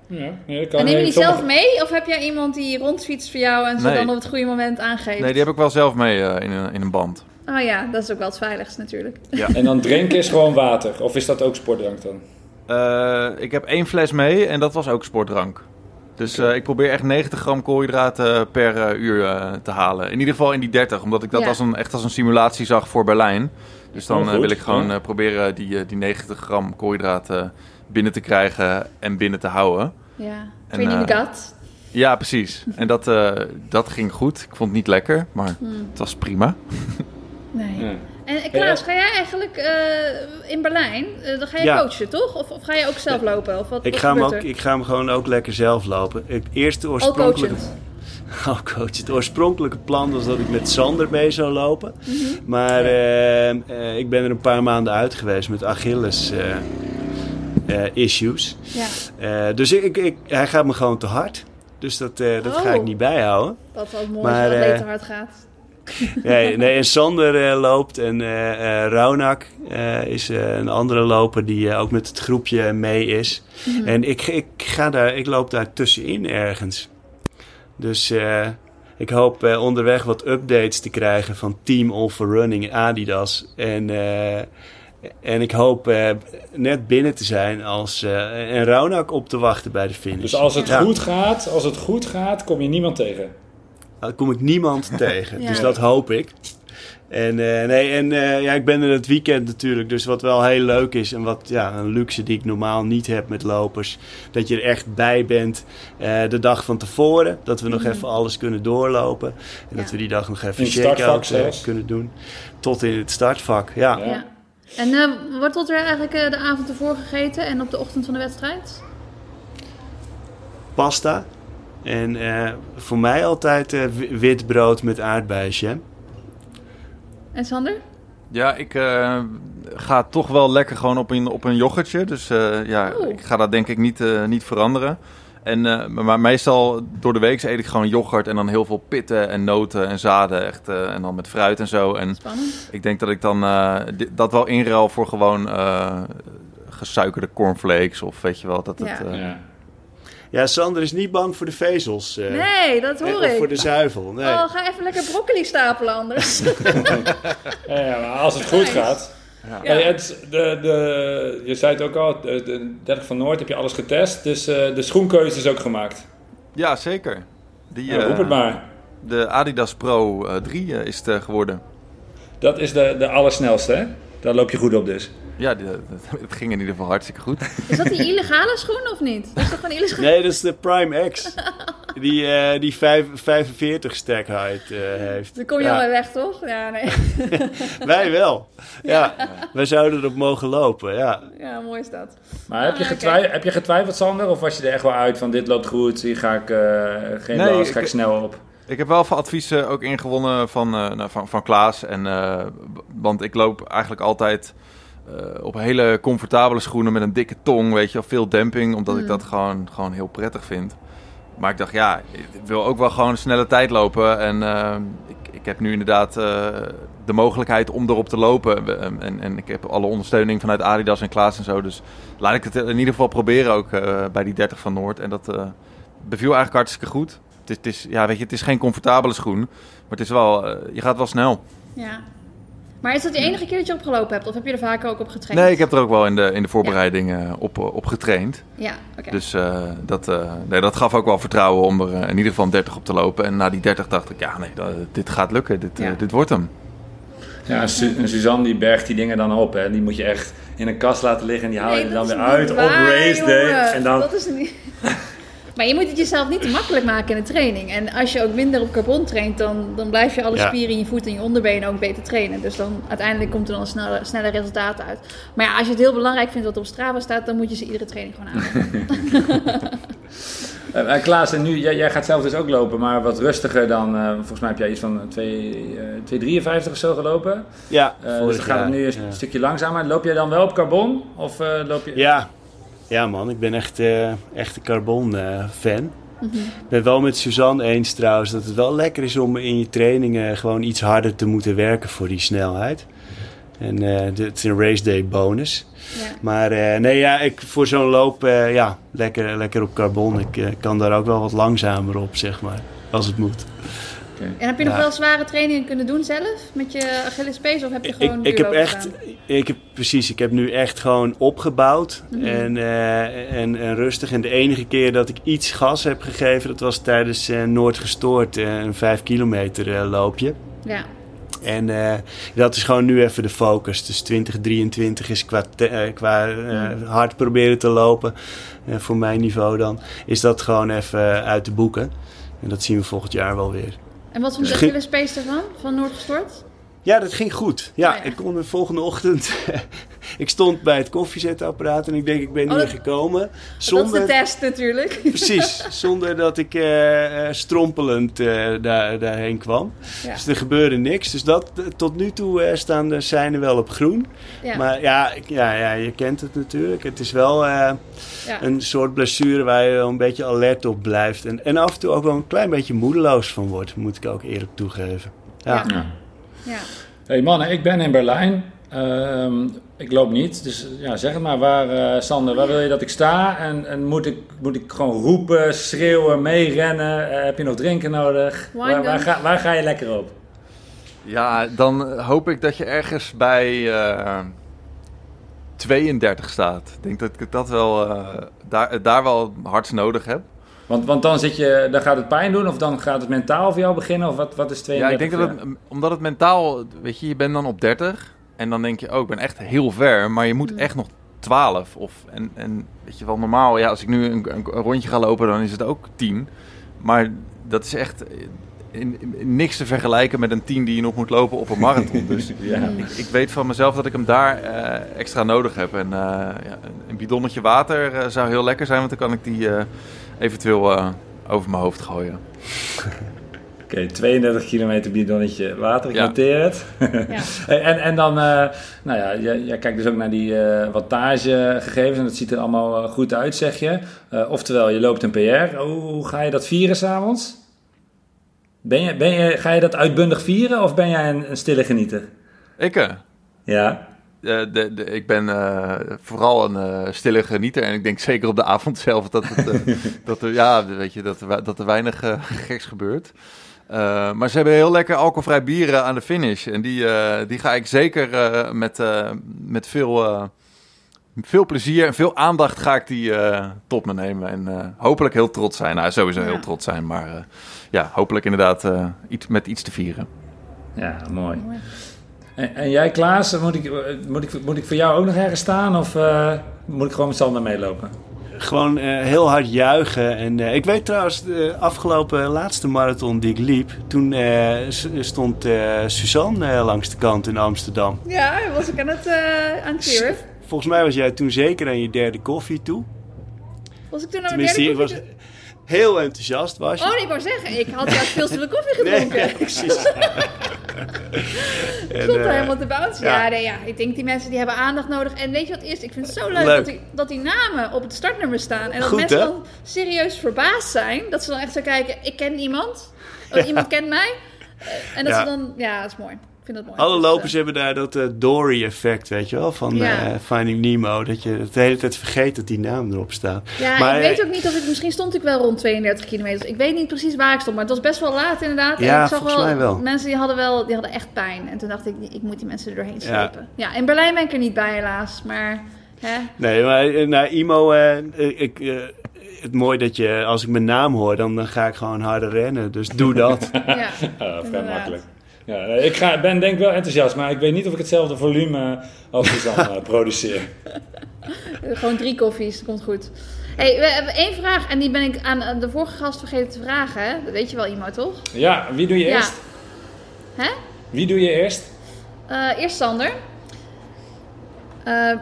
Ja, nee, dat kan. En neem je die Sommige- zelf mee? Of heb jij iemand die rondfietst voor jou en ze Nee. dan op het goede moment aangeeft? Nee, die heb ik wel zelf mee eh, in, een, in een band. Oh ja, dat is ook wel het veiligst natuurlijk. En dan drinken is gewoon water. Of is dat ook sportdrank dan? Eh, ik heb één fles mee en dat was ook sportdrank. Dus eh, ik probeer echt 90 gram koolhydraten per eh, uur eh, te halen. In ieder geval in die 30, omdat ik dat Ja. als een, echt als een simulatie zag voor Berlijn. Dus dan Oh, eh, wil ik gewoon eh, proberen die, eh, die 90 gram koolhydraten binnen te krijgen en binnen te houden. Ja, En, training eh, gut. Ja, precies. En dat, eh, dat ging goed. Ik vond het niet lekker, maar Hmm. het was prima. [laughs] Nee. En eh, Klaas, ga jij eigenlijk eh, in Berlijn, eh, dan ga je Ja. coachen, toch? Of, of ga je ook zelf lopen? Of wat, Ik wat ga, hem ook, er? ik ga hem gewoon ook lekker zelf lopen. Het eerste oorspronkelijke... Oh, [laughs] coach. Het oorspronkelijke plan was dat ik met Sander mee zou lopen. Mhm. Maar ik ben er een paar maanden uit geweest met Achilles issues. Ja, dus ik, ik, hij gaat me gewoon te hard. Dus dat, dat ga Oh. ik niet bijhouden. dat is wel mooi Maar, als eh, te hard gaat. [laughs] Nee, nee en Sander eh, loopt en eh eh, Raunak eh, is een andere loper die ook met het groepje mee is. Mhm. En ik, ik, ga daar, ik loop daar tussenin ergens. Dus eh, ik hoop eh, onderweg wat updates te krijgen van Team All for Running Adidas. En, eh, en ik hoop eh, net binnen te zijn als, eh, en Raunak op te wachten bij de finish. Dus als het, Ja, goed gaat, als het goed gaat, kom je niemand tegen. Daar kom ik niemand [laughs] tegen. Ja. Dus dat hoop ik. En, eh, nee, en eh, ja, ik ben er het weekend natuurlijk. Dus wat wel heel leuk is. En wat ja, een luxe die ik normaal niet heb met lopers. Dat je er echt bij bent eh, de dag van tevoren. Dat we nog even alles kunnen doorlopen. En dat we die dag nog even zelfs. kunnen doen. Tot in het startvak, ja. Ja. En wat wordt er eigenlijk eh, de avond ervoor gegeten en op de ochtend van de wedstrijd? Pasta. En eh, voor mij altijd eh, wi- wit brood met aardbeienjam. En Sander? Ja, ik eh, ga toch wel lekker gewoon op een, op een yoghurtje. Dus eh, ja, Oeh. ik ga dat denk ik niet, eh, niet veranderen. En, eh, maar meestal door de week eet ik gewoon yoghurt en dan heel veel pitten en noten en zaden. Echt, eh, en dan met fruit en zo. En Spannend. ik denk dat ik dan eh, dat wel inruil voor gewoon eh, gesuikerde cornflakes of weet je wel. Dat het, Ja. eh, Ja. Ja, Sander is niet bang voor de vezels. eh, Nee, dat eh, hoor of voor ik. de zuivel. Nee. Oh, ga even lekker broccoli stapelen anders. [laughs] Ja, ja, maar als het goed Nice. gaat. Ja. Hey, het, de, de, je zei het ook al, de, de 30 van Noord heb je alles getest. Dus eh, de schoenkeuze is ook gemaakt. ja, zeker. Die, Ja, roep het maar. De Adidas Pro eh, 3 eh, is het geworden. Dat is de, de allersnelste, hè? Daar loop je goed op dus. Ja, [laughs] het ging in ieder geval hartstikke goed. Is dat die illegale schoen of niet? Dat is toch gewoon illegale Nee, dat is de Prime X. Die, eh, die vijf- 45 stack height eh, heeft. Dan kom je Ja, al weg, toch? Ja, nee. [laughs] Wij wel. Ja, wij zouden erop mogen lopen. Ja. Ja, mooi is dat. Maar heb je, Ah, oké. getwij- heb je getwijfeld, Sander? Of was je er echt wel uit van dit loopt goed, hier ga ik eh, geen Nee, last, ga ik ik- snel op? Ik heb wel veel adviezen ook ingewonnen van, eh, nou, van, van Klaas. En, eh, want ik loop eigenlijk altijd eh, op hele comfortabele schoenen met een dikke tong, weet je wel, veel demping, omdat ik Mm. dat gewoon, gewoon heel prettig vind. Maar ik dacht, ja, ik wil ook wel gewoon een snelle tijd lopen. En eh, ik, ik heb nu inderdaad eh, de mogelijkheid om erop te lopen. We- En, en ik heb alle ondersteuning vanuit Adidas en Klaas en zo. Dus laat ik het in ieder geval proberen ook bij die 30 van Noord. En dat beviel eigenlijk hartstikke goed. Het is, het, is, ja, weet je, het is geen comfortabele schoen, maar het is wel, je gaat wel snel. Ja. Maar is dat de enige keer dat je opgelopen hebt? Of heb je er vaker ook op getraind? Nee, ik heb er ook wel in de, in de voorbereiding eh, op, eh, op getraind. Ja, oké. Dus eh, dat, eh, nee, dat gaf ook wel vertrouwen om er in ieder geval een 30 op te lopen. En na die 30 dacht ik, ja nee, dat- dit gaat lukken, dit, Ja. dit wordt hem. Ja, Su- Suzanne die bergt die dingen dan op. Hè. Die moet je echt in een kast laten liggen en die haal je Nee, er dan weer uit op race day. jongen. En dan, Dat is niet... [laughs] maar je moet het jezelf niet te makkelijk maken in de training. En als je ook minder op carbon traint, dan, dan blijf je alle Ja. spieren in je voet en je onderbenen ook beter trainen. Dus dan uiteindelijk komt er dan een snelle, snelle resultaat uit. Maar ja, als je het heel belangrijk vindt wat op Strava staat, dan moet je ze iedere training gewoon aan. [laughs] Eh, Klaas, en nu, jij, jij gaat zelf dus ook lopen, maar wat rustiger dan, eh, volgens mij heb jij iets van 2, eh, 2,53 of zo gelopen. Ja, dus dan gaat het nu een ja. stukje langzamer. Loop jij dan wel op carbon? Of eh, loop je... Ja. Ja, man. Ik ben echt, eh, echt een carbon-fan. Mhm. Ik ben wel met Suzanne eens trouwens dat het wel lekker is om in je trainingen gewoon iets harder te moeten werken voor die snelheid. En eh, dit is een race day bonus. Ja. Maar eh, nee, ja, ik, voor zo'n loop, eh, ja, lekker, lekker op carbon. Ik eh, kan daar ook wel wat langzamer op, zeg maar, als het moet. En heb je nog wel zware trainingen kunnen doen zelf met je Achillespees of heb je gewoon Ik, ik heb echt, gedaan? ik heb precies, ik heb nu echt gewoon opgebouwd Mhm. en, eh, en, en rustig. En de enige keer dat ik iets gas heb gegeven, dat was tijdens eh, Noord gestoord, eh, een 5 kilometer eh, loopje. Ja. En eh, dat is gewoon nu even de focus. Dus 2023 is qua, te- qua eh, hard proberen te lopen, voor mijn niveau dan, is dat gewoon even uit de boeken. En dat zien we volgend jaar wel weer. En wat vond je Dus- Achillespees ervan? Van Noordgestort? Ja, dat ging goed. Ja, Oh ja. ik kon de volgende ochtend. [laughs] ik stond bij het koffiezetapparaat en ik denk, ik ben Oh, hier gekomen. Dat is de Zonder, test natuurlijk. [laughs] precies, zonder dat ik eh, eh, strompelend eh, daar, daarheen kwam. Ja. Dus er gebeurde niks. Dus dat, tot nu toe eh, staan de seinen wel op groen. Ja. Maar ja, ik- ja, ja, je kent het natuurlijk. Het is wel eh, ja. een soort blessure waar je wel een beetje alert op blijft. En, en af en toe ook wel een klein beetje moedeloos van wordt, moet ik ook eerlijk toegeven. Ja. Ja. Ja. ja. Hey mannen, ik ben in Berlijn. Ehm, ik loop niet, dus ja, zeg het maar. Waar, eh, Sander, waar wil je dat ik sta? En, en moet, ik, moet ik gewoon roepen, schreeuwen, meerennen? Eh, heb je nog drinken nodig? Waar, waar, ga, waar ga je lekker op? Ja, dan hoop ik dat je ergens bij eh 32 staat. Ik denk dat ik dat wel, eh, daar, daar wel hard nodig heb. Want, want dan, zit je, dan gaat het pijn doen of dan gaat het mentaal voor jou beginnen? Of wat, wat is 32? Ja, ik denk dat het, omdat het mentaal, weet je, je bent dan op 30 en dan denk je, oh, ik ben echt heel ver, maar je moet echt nog 12. Of, en, en weet je wel, normaal, ja, als ik nu een, een, een rondje ga lopen, dan is het ook 10. Maar dat is echt in, in- niks te vergelijken met een 10 die je nog moet lopen op een marathon. [laughs] Dus Ja. ik, ik weet van mezelf dat ik hem daar eh, extra nodig heb. En eh, ja, een- bidonnetje water eh, zou heel lekker zijn, want dan kan ik die eh, eventueel eh, over mijn hoofd gooien. [laughs] Oké, 32 kilometer bidonnetje water, ik Ja. noteer het. Ja. [laughs] En, en dan, eh, nou ja, jij, jij kijkt dus ook naar die eh wattagegevens en dat ziet er allemaal eh, goed uit, zeg je. Eh, oftewel, je loopt een PR. Hoe, hoe ga je dat vieren s'avonds? Ben je, ben je, ga je dat uitbundig vieren of ben jij een, een stille genieter? Ik, eh, Ja, Eh, de, de, ik ben eh, vooral een eh, stille genieter. En ik denk zeker op de avond zelf dat, het, [laughs] dat, er, ja, weet je, dat, er, dat er weinig geks gebeurt. Eh, maar ze hebben heel lekker alcoholvrij bieren aan de finish. En die, eh, die ga ik zeker eh, met, eh, met veel, eh, veel plezier en veel aandacht ga ik die eh, tot me nemen. En eh, hopelijk heel trots zijn. Nou, sowieso Ja. heel trots zijn. Maar eh, ja, hopelijk inderdaad eh, iets, met iets te vieren. ja mooi. En, en jij Klaas, moet ik, moet, ik, moet ik voor jou ook nog ergens staan of eh, moet ik gewoon met Sander meelopen? Gewoon eh, heel hard juichen. En eh, ik weet trouwens, de afgelopen laatste marathon die ik liep, toen eh, stond Suzanne langs de kant in Amsterdam. Ja, was ik aan het, aan het. Volgens mij was jij toen zeker aan je derde koffie toe. Was ik toen aan mijn derde koffie? Heel enthousiast was je. Oh, nee, ik wou zeggen, ik had juist veel te veel koffie [laughs] nee, gedronken. ja, precies. [laughs] Stond er eh, helemaal te bouncen. Ja. ja. nee, ja, ik denk die mensen die hebben aandacht nodig. En weet je wat is? Ik vind het zo leuk, Leuk. Dat, die, dat die namen op het startnummer staan. En dat Goed, mensen hè? dan serieus verbaasd zijn. Dat ze dan echt zo kijken, ik ken iemand. Oh, Iemand kent mij. Eh, En dat ze dan, ja, dat is mooi. Ik vind dat mooi. Alle Dus, lopers eh, hebben daar dat eh, Dory-effect, weet je wel, van Ja. eh, Finding Nemo. Dat je het de hele tijd vergeet dat die naam erop staat. Ja, Maar, ik weet ook niet of ik... Misschien stond ik wel rond 32 kilometer. Ik weet niet precies waar ik stond. Maar het was best wel laat inderdaad. Ja, en ik zag volgens mij wel. Mensen die hadden wel... Die hadden echt pijn. En toen dacht ik, ik moet die mensen er doorheen slepen. Ja, in Berlijn ben ik er niet bij helaas. Maar... Hè? Nee, maar eh, nou, Imo, eh, ik, het mooie dat je, als ik mijn naam hoor, dan, dan ga ik gewoon harder rennen. Dus doe dat. [laughs] Ja, Ja, vrij Inderdaad. makkelijk. Ja, ik ga, ben denk ik wel enthousiast, maar ik weet niet of ik hetzelfde volume als Suzanne eh, produceer. [laughs] Gewoon drie koffies, dat komt goed. Hey, we hebben één vraag en die ben ik aan aan de vorige gast vergeten te vragen. Hè? Dat weet je wel iemand, toch? Ja, wie doe je Ja. eerst? Hè? Wie doe je eerst? Eh, eerst Sander. Eh,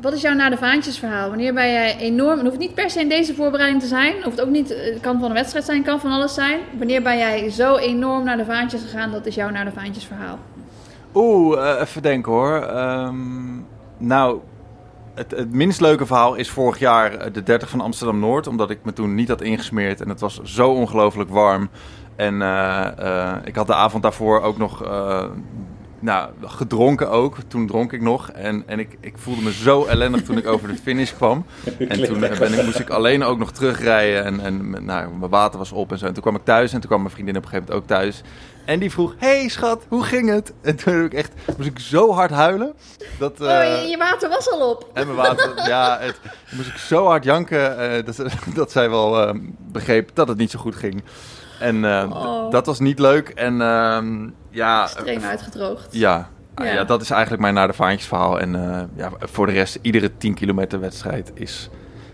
wat is jouw naar de vaantjes verhaal? Wanneer ben jij enorm... Het hoeft niet per se in deze voorbereiding te zijn. Het hoeft ook niet... Het kan van een wedstrijd zijn, kan van alles zijn. Wanneer ben jij zo enorm naar de vaantjes gegaan? Dat is jouw naar de vaantjes verhaal. Oeh, eh, even denken hoor. Ehm, nou, het, het minst leuke verhaal is vorig jaar eh, de 30 van Amsterdam-Noord. Omdat ik me toen niet had ingesmeerd en het was zo ongelooflijk warm. En eh, ik had de avond daarvoor ook nog nou, gedronken ook. Toen dronk ik nog. En, en ik, ik voelde me zo ellendig toen ik over de finish kwam. [laughs] En toen ben ik, moest ik alleen ook nog terugrijden. En, en nou, mijn water was op en zo. En toen kwam ik thuis en toen kwam mijn vriendin op een gegeven moment ook thuis. En die vroeg, hey schat, hoe ging het? En toen heb ik echt, moest ik zo hard huilen. Dat, Oh, eh, je, je water was al op. en mijn water, ja, het, toen moest ik zo hard janken eh, dat, [laughs] dat zij wel eh, begreep dat het niet zo goed ging. En eh, Oh. dat was niet leuk. En ehm, ja, Extreem uitgedroogd. ja, Ja. ja. dat is eigenlijk mijn naar de vaantjes verhaal. En eh, ja, voor de rest, iedere 10 kilometer wedstrijd is...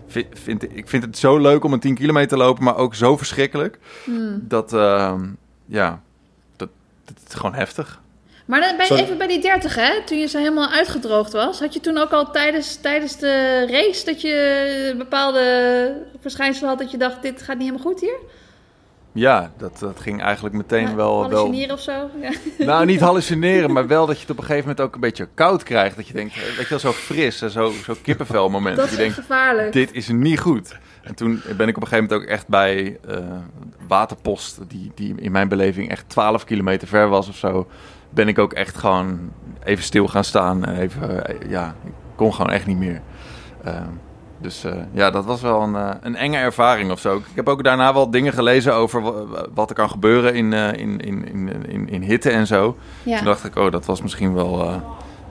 vi- Vind, ik vind het zo leuk om een 10 kilometer te lopen, maar ook zo verschrikkelijk. Hmm. Dat, ehm, ja, dat, dat is gewoon heftig. Maar dan bij, Sorry. even bij die 30, hè? Toen je zo helemaal uitgedroogd was, had je toen ook al tijdens, tijdens de race dat je bepaalde verschijnselen had dat je dacht, dit gaat niet helemaal goed hier? Ja, dat, dat ging eigenlijk meteen wel... wel Hallucineren of zo? Ja. nou, niet hallucineren, maar wel dat je het op een gegeven moment ook een beetje koud krijgt. Dat je denkt, eh, weet je wel, zo fris en zo, zo kippenvel moment. Dat je is denkt, gevaarlijk. dit is niet goed. En toen ben ik op een gegeven moment ook echt bij eh, Waterpost, die, die in mijn beleving echt 12 kilometer ver was of zo, ben ik ook echt gewoon even stil gaan staan. En even, eh, ja, ik kon gewoon echt niet meer. Eh, dus eh, ja, dat was wel een, eh, een enge ervaring of zo. Ik heb ook daarna wel dingen gelezen over wa- wat er kan gebeuren in, eh, in, in, in, in, in hitte en zo. Ja. Toen dacht ik, oh, dat was misschien wel eh,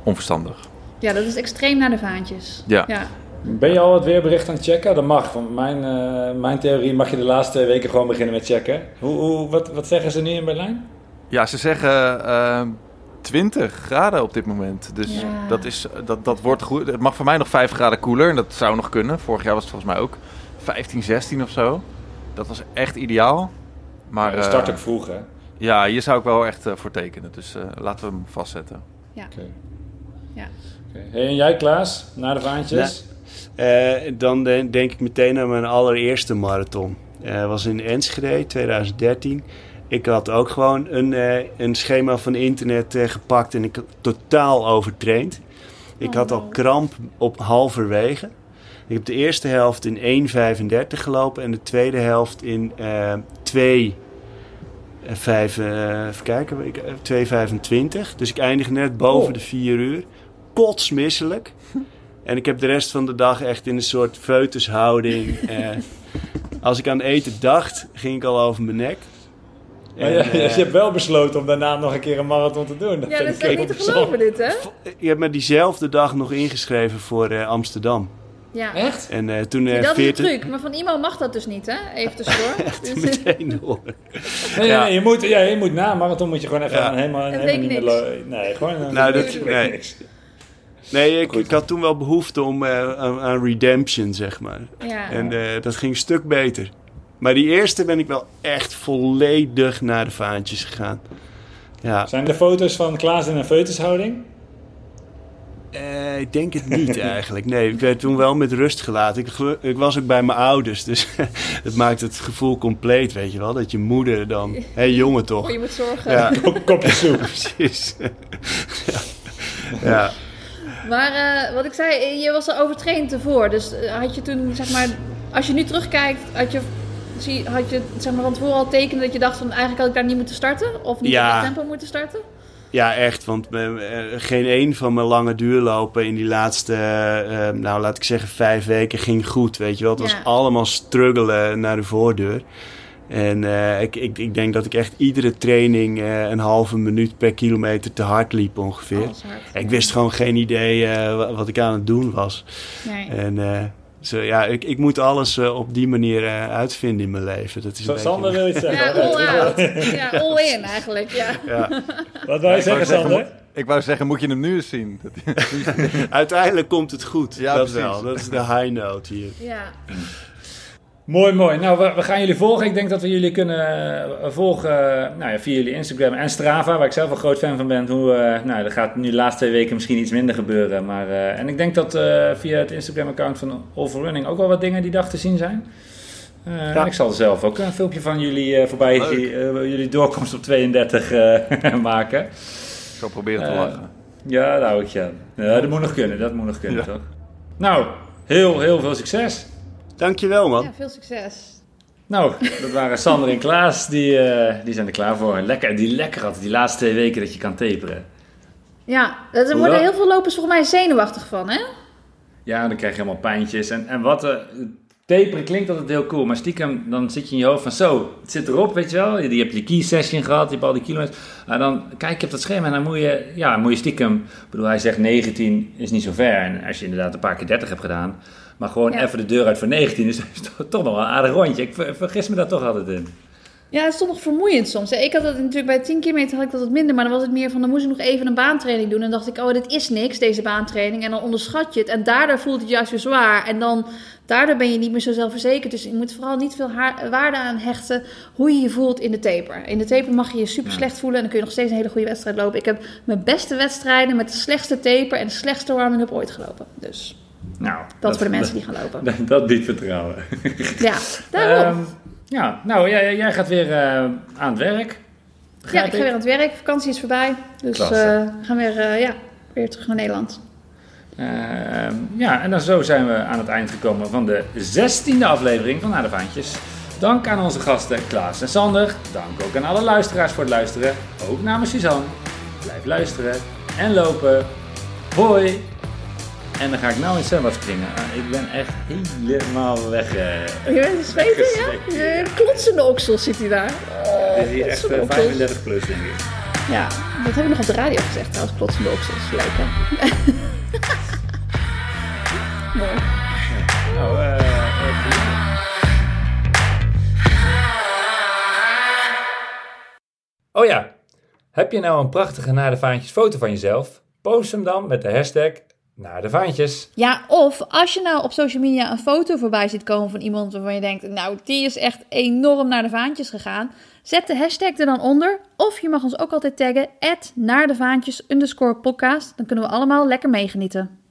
onverstandig. ja, dat is extreem naar de vaantjes. Ja. ja. Ben je al het weerbericht aan het checken? Dat mag. Want mijn, eh, mijn theorie mag je de laatste weken gewoon beginnen met checken. Hoe, hoe, wat, wat zeggen ze nu in Berlijn? Ja, ze zeggen 20 graden op dit moment. Dus Ja. dat, is, dat, dat wordt goed. Het mag voor mij nog 5 graden koeler. En dat zou nog kunnen. Vorig jaar was het volgens mij ook 15, 16 of zo. Dat was echt ideaal. Maar Je start eh, ook vroeg, hè? ja, hier zou ik wel echt eh, voor tekenen. Dus eh, laten we hem vastzetten. Oké. Ja. Oké. Hey, en jij, Klaas? Na de vaantjes? Eh, dan de- denk ik meteen aan mijn allereerste marathon. Dat was in Enschede, 2013. Ik had ook gewoon een, eh, een schema van internet eh, gepakt en ik totaal overtraind. Ik had al kramp op halverwege. Ik heb de eerste helft in 1,35 gelopen en de tweede helft in eh 2, eh, vijf, eh, even kijken, ik- eh, 2,25. Dus ik eindig net boven Oh. de 4 uur. Kotsmisselijk. [laughs] En ik heb de rest van de dag echt in een soort foetushouding. eh, [laughs] als ik aan eten dacht, ging ik al over mijn nek. Maar ja, [laughs] En, eh, je hebt wel besloten om daarna nog een keer een marathon te doen. Dat Ja, dat is echt niet te geloven dit, hè? ik heb me diezelfde dag nog ingeschreven voor eh, Amsterdam. Ja. Echt? En eh, toen Ja, eh dat is een 40 truc, maar van iemand mag dat dus niet, hè? Even tussendoor. [laughs] Dus- meteen door. Nee, Ja. nee, je moet, ja, je moet na een marathon moet je gewoon even Ja. aan- helemaal, Het helemaal weet niet niks. meer... Nee, gewoon... Nou, dat- niks, nee. niks. Nee, ik, ik had toen wel behoefte om, eh, aan, aan redemption, zeg maar. ja. En eh, dat ging een stuk beter. Maar die eerste ben ik wel echt volledig naar de vaantjes gegaan. Ja, Zijn er foto's van Klaas in een foetushouding? eh, ik denk het niet [laughs] eigenlijk. Nee, ik werd toen wel met rust gelaten. Ik, ik was ook bij mijn ouders, dus [laughs] het maakt het gevoel compleet, weet je wel. Dat je moeder dan... Hé, hey, [laughs] jongen toch? Oh, je moet zorgen. Ja, Kopje soep. precies. ja. ja. Maar eh, wat ik zei, je was al overtraind ervoor. Dus eh, had je toen, zeg maar, als je nu terugkijkt, had je, zie, had je zeg maar, van tevoren al tekenen dat je dacht van eigenlijk had ik daar niet moeten starten? Of niet Ja. op tempo moeten starten? Ja, echt. Want eh, eh, geen één van mijn lange duurlopen in die laatste, eh, nou laat ik zeggen, vijf weken ging goed. Weet je wel, het was allemaal struggelen naar de voordeur. En ik, ik, ik denk dat ik echt iedere training een halve minuut per kilometer te hard liep ongeveer. Hard. Ik wist gewoon geen idee wa- wat ik aan het doen was. Nee. En zo, ja, ik, ik moet alles eh, op die manier eh, uitvinden in mijn leven. Dat is een Sander wil iets zeggen. Ja, all out. Ja, all in eigenlijk, ja. Ja. Wat wou je Ik wou zeggen, zeggen, Sander? Ik wou zeggen, moet je hem nu eens zien? [laughs] Uiteindelijk komt het goed. Ja, dat precies. wel. Dat is de high note hier. Ja, Mooi, mooi. Nou, we, we gaan jullie volgen. Ik denk dat we jullie kunnen eh, volgen eh, nou ja, via jullie Instagram en Strava, waar ik zelf een groot fan van ben. Hoe, eh, nou, er gaat nu de laatste twee weken misschien iets minder gebeuren. Maar, en ik denk dat via het Instagram-account van Overrunning ook wel wat dingen die dag te zien zijn. Ik zal zelf ook een filmpje van jullie voorbij, jullie doorkomst op 32 eh, [laughs] maken. Ik zal proberen te lachen. Ja, ik dat moet nog kunnen, dat moet nog kunnen, Ja. toch? Nou, heel, heel veel succes. Dankjewel man. ja, veel succes. Nou, dat waren Sander en Klaas. Die, eh, die zijn er klaar voor. Lekker, die lekker had die laatste twee weken dat je kan taperen. Ja, er Hoewel- worden heel veel lopers volgens mij zenuwachtig van, hè? Ja, dan krijg je helemaal pijntjes. En, en wat... eh taperen klinkt altijd heel cool, maar stiekem dan zit je in je hoofd van zo, het zit erop, weet je wel. Je, je hebt je key session gehad, je hebt al die kilometers. En dan kijk je op dat schema en dan moet je, ja, moet je stiekem... Ik bedoel, hij zegt 19 is niet zo ver. En als je inderdaad een paar keer 30 hebt gedaan... Maar gewoon Ja. even de deur uit voor 19 is, is [laughs] toch, nog wel een aardig rondje. Ik ver- vergis me daar toch altijd in. Ja, het is toch nog vermoeiend soms. hè. Ik had het natuurlijk bij 10 kilometer had ik dat wat minder, maar dan was het meer van dan moest ik nog even een baantraining doen. En dan dacht ik, oh, dit is niks, deze baantraining. En dan onderschat je het. En daardoor voelt het juist weer zwaar. En dan, daardoor ben je niet meer zo zelfverzekerd. Dus je moet vooral niet veel waarde aan hechten hoe je je voelt in de taper. In de taper mag je je super slecht voelen en dan kun je nog steeds een hele goede wedstrijd lopen. Ik heb mijn beste wedstrijden met de slechtste taper en de slechtste warming-up ooit gelopen. Dus Nou, dat, voor de mensen die gaan lopen. [laughs] Dat, dat biedt vertrouwen. Ja, daarom. Ehm, ja, nou, jij, jij gaat weer eh, aan het werk. Ja, ik ga weer aan het werk. Vakantie is voorbij. Dus eh, we gaan weer, eh, ja, weer terug naar Nederland. Ehm, ja, en dan zo zijn we aan het eind gekomen van de zestiende aflevering van Naar de Vaantjes. Dank aan onze gasten Klaas en Sander. Dank ook aan alle luisteraars voor het luisteren. Ook namens Suzanne. Blijf luisteren en lopen. Hoi! En dan ga ik nou in zwembad springen. Ah, ik ben echt helemaal weg. eh. Je bent zweten, ja? Je klotsende oksels zit hij daar. Oh, Dit is hier echt klotsende eh, oksels. 35 plus, denk ik. Ja, dat hebben we nog op de radio gezegd trouwens, klotsende oksels. Leuk [laughs] hè? Mooi. Nou, eh, eh. Oh ja, heb je nou een prachtige naar de vaantjes foto van jezelf? Post hem dan met de hashtag naar de vaantjes. Ja, of als je nou op social media een foto voorbij ziet komen van iemand waarvan je denkt, nou, die is echt enorm naar de vaantjes gegaan. Zet de hashtag er dan onder. Of je mag ons ook altijd taggen, naar de vaantjes podcast. Dan kunnen we allemaal lekker meegenieten.